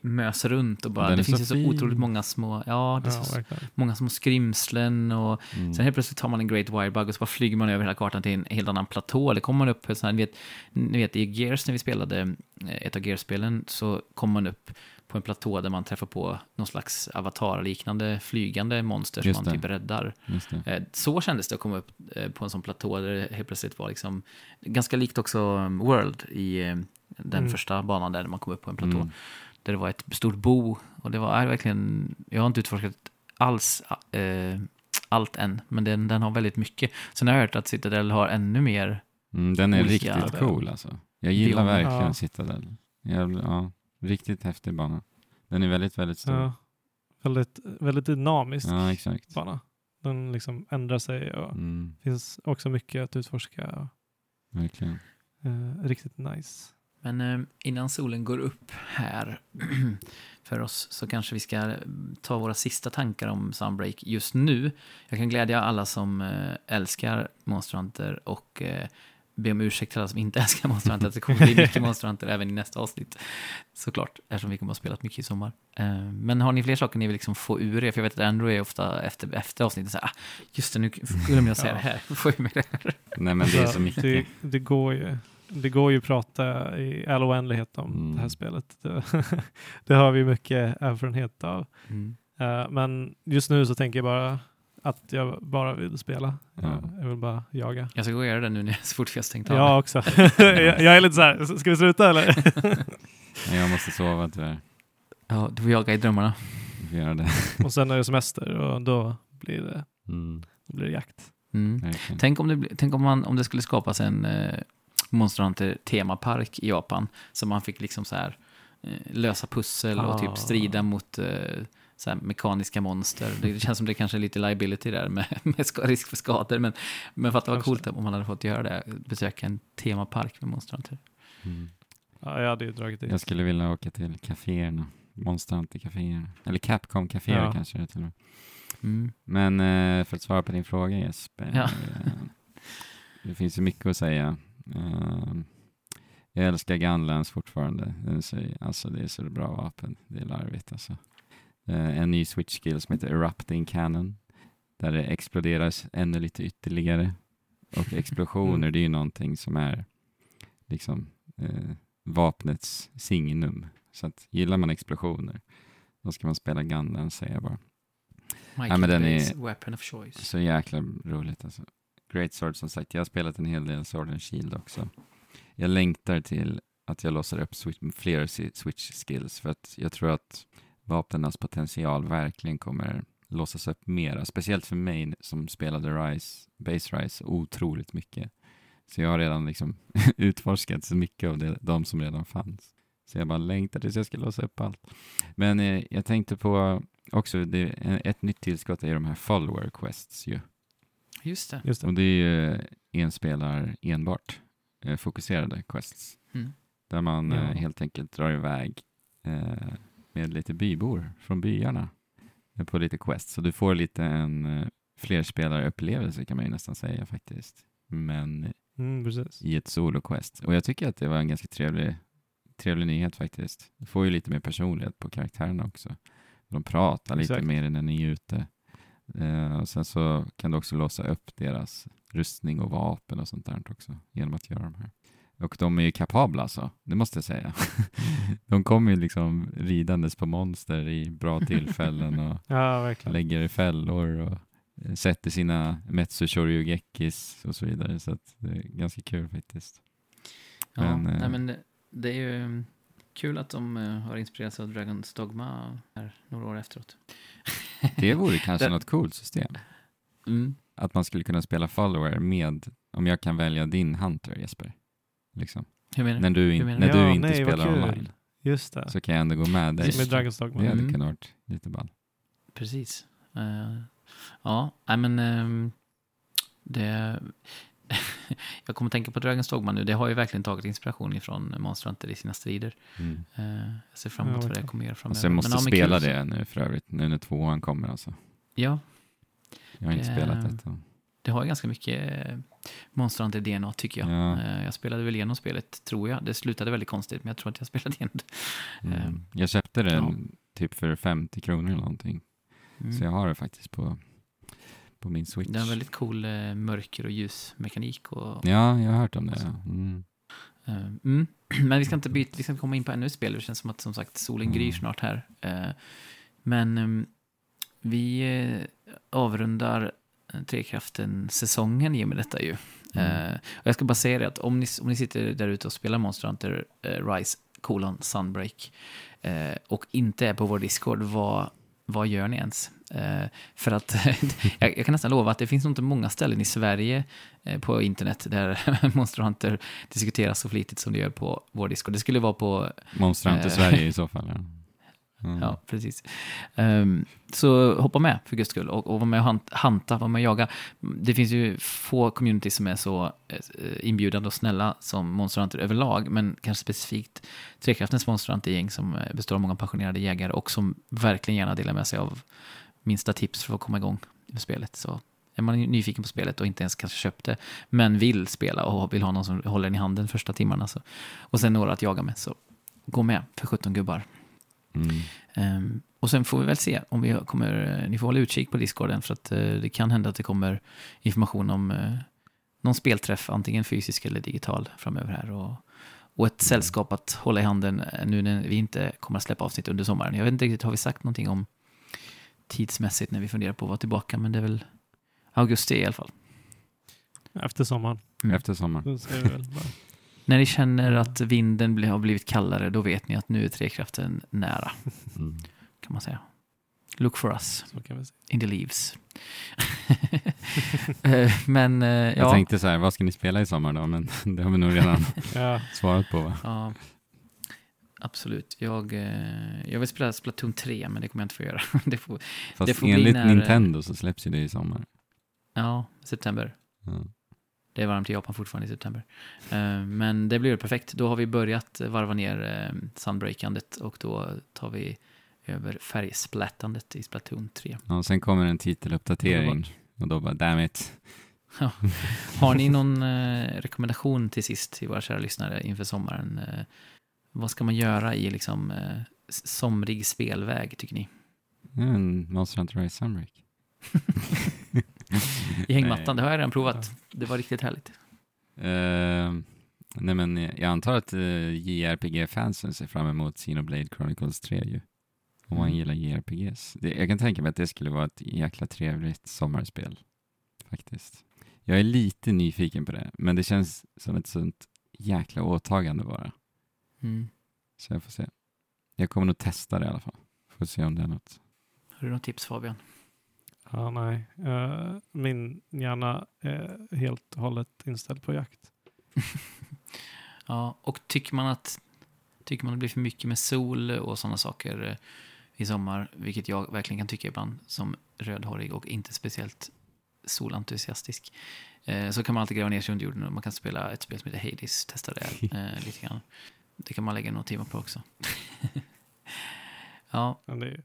mös runt och bara, Den det finns så ju så otroligt många små, ja, det är Ja, så många små skrymslen och Mm. sen helt plötsligt tar man en Great Wirebug och så bara flyger man över hela kartan till en helt annan platå. Eller kommer man upp, på en sån här, ni, vet, ni vet i Gears när vi spelade eh, ett av Gears-spelen så kom man upp på en platå där man träffar på någon slags avatar-liknande flygande monster Just som man det. typ räddar. Eh, Så kändes det att komma upp eh, på en sån platå där det helt plötsligt var liksom ganska likt också um, World i eh, den Mm. första banan där man kom upp på en platå. Mm. Där det var ett stort bo och det var är verkligen, jag har inte utforskat alls eh, allt än, men den, den har väldigt mycket. Sen har jag hört att Citadel har ännu mer, Mm, den är riktigt cool alltså. Jag gillar verkligen Ja. Citadel. Jag, ja, riktigt häftig bana. Den är väldigt, väldigt stor. Ja. Väldigt, väldigt dynamisk Ja, exakt. bana. Den liksom ändrar sig och Mm, finns också mycket att utforska. Verkligen. eh, riktigt nice. men eh, innan solen går upp här för oss så kanske vi ska ta våra sista tankar om Sunbreak just nu. Jag kan glädja alla som eh, älskar Monster Hunter och eh, be om ursäkt till alla som inte älskar Monster Hunter. att Det kommer bli mycket Monster Hunter även i nästa avsnitt. Såklart, eftersom vi kommer att ha spelat mycket i sommar. Eh, Men har ni fler saker ni vill liksom få ur er? För jag vet att Andrew är ofta efter, efter avsnittet så här, ah, just det, nu glömde jag säga Ja. det här. Få ur mig det här. Nej, men det är så mycket. Det, det, går ju, det går ju att prata i all oändlighet om Mm. det här spelet. Det, det har vi mycket erfarenhet av. Mm. Eh, men just nu så tänker jag bara att jag bara vill spela. Ja. Eh, jag vill bara jaga. Jag ska gå och göra det nu när jag, så fort har stängt av. Jag också. jag, jag är lite så här, ska vi sluta eller? Jag måste sova tyvärr. ja, du får jaga i drömmarna. Vi får göra det. och sen är det semester och då blir det, Mm, då blir det jakt. Mm. Tänk, om det, tänk om, man, om det skulle skapas en eh, Monster Hunter temapark i Japan. Så man fick liksom så här eh, lösa pussel och Ah. typ strida mot eh, så här mekaniska monster. Det känns som det kanske är lite liability där med, med risk för skador. Men, men fatta vad coolt om man hade fått göra det. Besöka en temapark med Monster Hunter. Mm. Ja, jag hade ju dragit dit. Jag skulle vilja åka till kaféerna. Monster Hunter-kaféer. Eller Capcom-kaféer Ja. kanske till och med. Mm. Men eh, för att svara på din fråga Jesper. Ja. eh, det finns ju mycket att säga. Eh, jag älskar Gunlands fortfarande. Alltså det är så bra vapen. Det är larvigt alltså. Eh, en ny switch skill som heter Erupting Cannon. Där det exploderas ännu lite ytterligare. Och explosioner, Mm. det är ju någonting som är liksom eh, vapnets signum. Så att gillar man explosioner, då ska man spela Gunlands säger jag bara. Michael men den är- Weapon of Choice. Så jäkla roligt alltså. Great Sword som sagt, jag har spelat en hel del Sword and Shield också. Jag längtar till att jag låser upp switch, fler switch skills för att jag tror att vapnens potential verkligen kommer låsas upp mera. Speciellt för mig som spelade Rise, Base Rise otroligt mycket. Så jag har redan liksom utforskat så mycket av det, de som redan fanns. Så jag bara längtar tills jag ska låsa upp allt. Men eh, jag tänkte på också, det, ett nytt tillskott är de här follower quests ju. Just det. Just det. Och det är ju enspelar enbart eh, fokuserade quests. Mm. Där man eh, Ja. helt enkelt drar iväg eh, med lite bybor från byarna på lite quests. Så du får lite en eh, flerspelaruppplevelse kan man ju nästan säga faktiskt. Men Mm, i ett solo-quest. Och jag tycker att det var en ganska trevlig, trevlig nyhet faktiskt. Du får ju lite mer personlighet på karaktärerna också. De pratar lite Exakt. mer när ni är ute. Eh, och sen så kan du också låsa upp deras rustning och vapen och sånt där också genom att göra de här. Och de är ju kapabla alltså, det måste jag säga. de kommer ju liksom ridandes på monster i bra tillfällen och Ja, lägger i fällor och eh, sätter sina Metsu Shoryugekis och så vidare. Så att det är ganska kul faktiskt. Ja, Men, eh, nej, men det, det är ju kul att de eh, har inspirerats av Dragons Dogma här några år efteråt. Det vore kanske Det- något coolt system. Mm. Att man skulle kunna spela follower med, om jag kan välja din hunter Jesper. Liksom. Hur menar du? När du, in, när du? Ja, inte nej, spelar online Just det. så kan jag ändå gå med dig. Med Dragon's Det Dogma. hade Mm. kunnat varit lite ball. Precis. Eh, ja, nej men ehm, det... jag kommer tänka på Dragon's Dogma nu. Det har ju verkligen tagit inspiration ifrån Monster Hunter i sina strider. Mm. Eh, jag ser fram emot Ja, vad det kommer göra framöver. Alltså jag måste Men, ja, men spela kul. det nu för övrigt, nu när tvåan kommer alltså. Ja, Jag har inte Det- spelat detta. Det har ju ganska mycket eh, Monster Hunter DNA tycker jag. Ja. Eh, jag spelade väl igenom spelet, tror jag. Det slutade väldigt konstigt, men jag tror att jag spelade igenom det. Eh, Mm. Jag köpte den ja. typ för 50 kronor eller någonting. Mm. Så jag har det faktiskt på, på min Switch. Det är en väldigt cool eh, mörker och ljusmekanik. Och, Ja, jag har hört om det. Ja. Mm. eh, mm. Men vi ska inte byta, vi ska inte komma in på ännu ett spel. Det känns som att som sagt solen gryr Mm. snart här. Eh, men ehm, vi eh, avrundar eh, Trekraften-säsongen i och med detta ju. Mm. Eh, och jag ska bara säga det att om ni, om ni sitter där ute och spelar Monster Hunter eh, Rise kolon Sunbreak eh, och inte är på vår Discord, vad, vad gör ni ens? För att jag, jag kan nästan lova att det finns nog inte många ställen i Sverige på internet där Monster Hunter diskuteras så flitigt som det gör på vår Discord. Det skulle vara på Monster Hunter. Sverige i så fall. Ja. Mm. Ja, precis. Um, så hoppa med för guds skull och, och var med och hant- hanta, var med och jaga. Det finns ju få communities som är så eh, inbjudande och snälla som Monster överlag, men kanske specifikt Trekraftens Monster som eh, består av många passionerade jägare och som verkligen gärna delar med sig av minsta tips för att komma igång med spelet. Så är man nyfiken på spelet och inte ens kanske köpt det, men vill spela och vill ha någon som håller en i handen första timmarna, så, och sen några att jaga med, så gå med för 17 gubbar. Mm. Ehm, och sen får vi väl se om vi kommer, ni får hålla utkik på Discorden för att eh, det kan hända att det kommer information om eh, någon spelträff, antingen fysisk eller digital framöver här. Och, och ett sällskap att hålla i handen eh, nu när vi inte kommer att släppa avsnitt under sommaren. Jag vet inte riktigt, har vi sagt någonting om tidsmässigt när vi funderar på att vara tillbaka, men det är väl augusti i alla fall. Efter sommaren. Mm. Efter sommaren. När ni känner att vinden har blivit kallare, då vet ni att nu är trekraften nära, Mm. kan man säga. Look for us. Så kan vi se. in the leaves. Eh, Men eh, Jag ja, tänkte så här, vad ska ni spela i sommar då? Men det har vi nog redan Ja, svarat på va? ja, absolut. Jag, eh, jag vill spela Splatoon 3, men det kommer jag inte få göra. det får, Fast får bli enligt när- Nintendo så släpps ju det i sommar. ja, september. Ja. Det är varmt i Japan fortfarande i september. Eh, Men det blir perfekt. Då har vi börjat varva ner eh, sunbreakandet och då tar vi över färgsplattandet i Splatoon 3. Ja, och sen kommer en titeluppdatering och då bara damn it. Har ni någon eh, rekommendation till sist till våra kära lyssnare inför sommaren? Eh, vad ska man göra i liksom eh, somrig spelväg, tycker ni? Ja, En Monster Hunter Rise Sunbreak. I hängmattan, det har jag redan provat. Det var riktigt härligt. Eh, nej men jag antar att uh, JRPG-fansen ser fram emot Xenoblade Chronicles 3 ju. Om man Mm. gillar JRPGs. Det, jag kan tänka mig att det skulle vara ett jäkla trevligt sommarspel. Faktiskt. Jag är lite nyfiken på det, men det känns som ett sånt jäkla åtagande bara. Mm. Så jag får se. Jag kommer nog testa det i alla fall. Får se om det är något. Har du något tips Fabian? Ja nej. Eh, min hjärna är helt och hållet inställd på jakt. Ja, och tycker man att tycker man det blir för mycket med sol och sådana saker eh, i sommar, vilket jag verkligen kan tycka ibland som rödhårig och inte speciellt solentusiastisk, eh, så kan man alltid gräva ner sig under jorden och man kan spela ett spel som heter Hades, testa det eh, lite grann. Det kan man lägga några timmar på också. ja, Men det,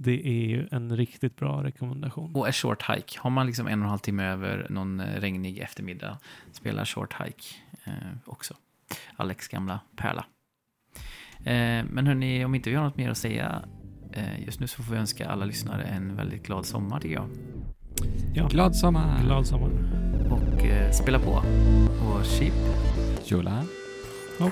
det är ju en riktigt bra rekommendation. och a short hike. Har man liksom en och en halv timme över någon eh, regnig eftermiddag, spela short hike eh, också. Alex gamla pärla. Eh, men hörni, om inte vi har något mer att säga eh, just nu så får vi önska alla lyssnare en väldigt glad sommar tycker jag. Ja, Glad sommar! glad sommar. Och eh, spela på. Och chip. Jola! Ja.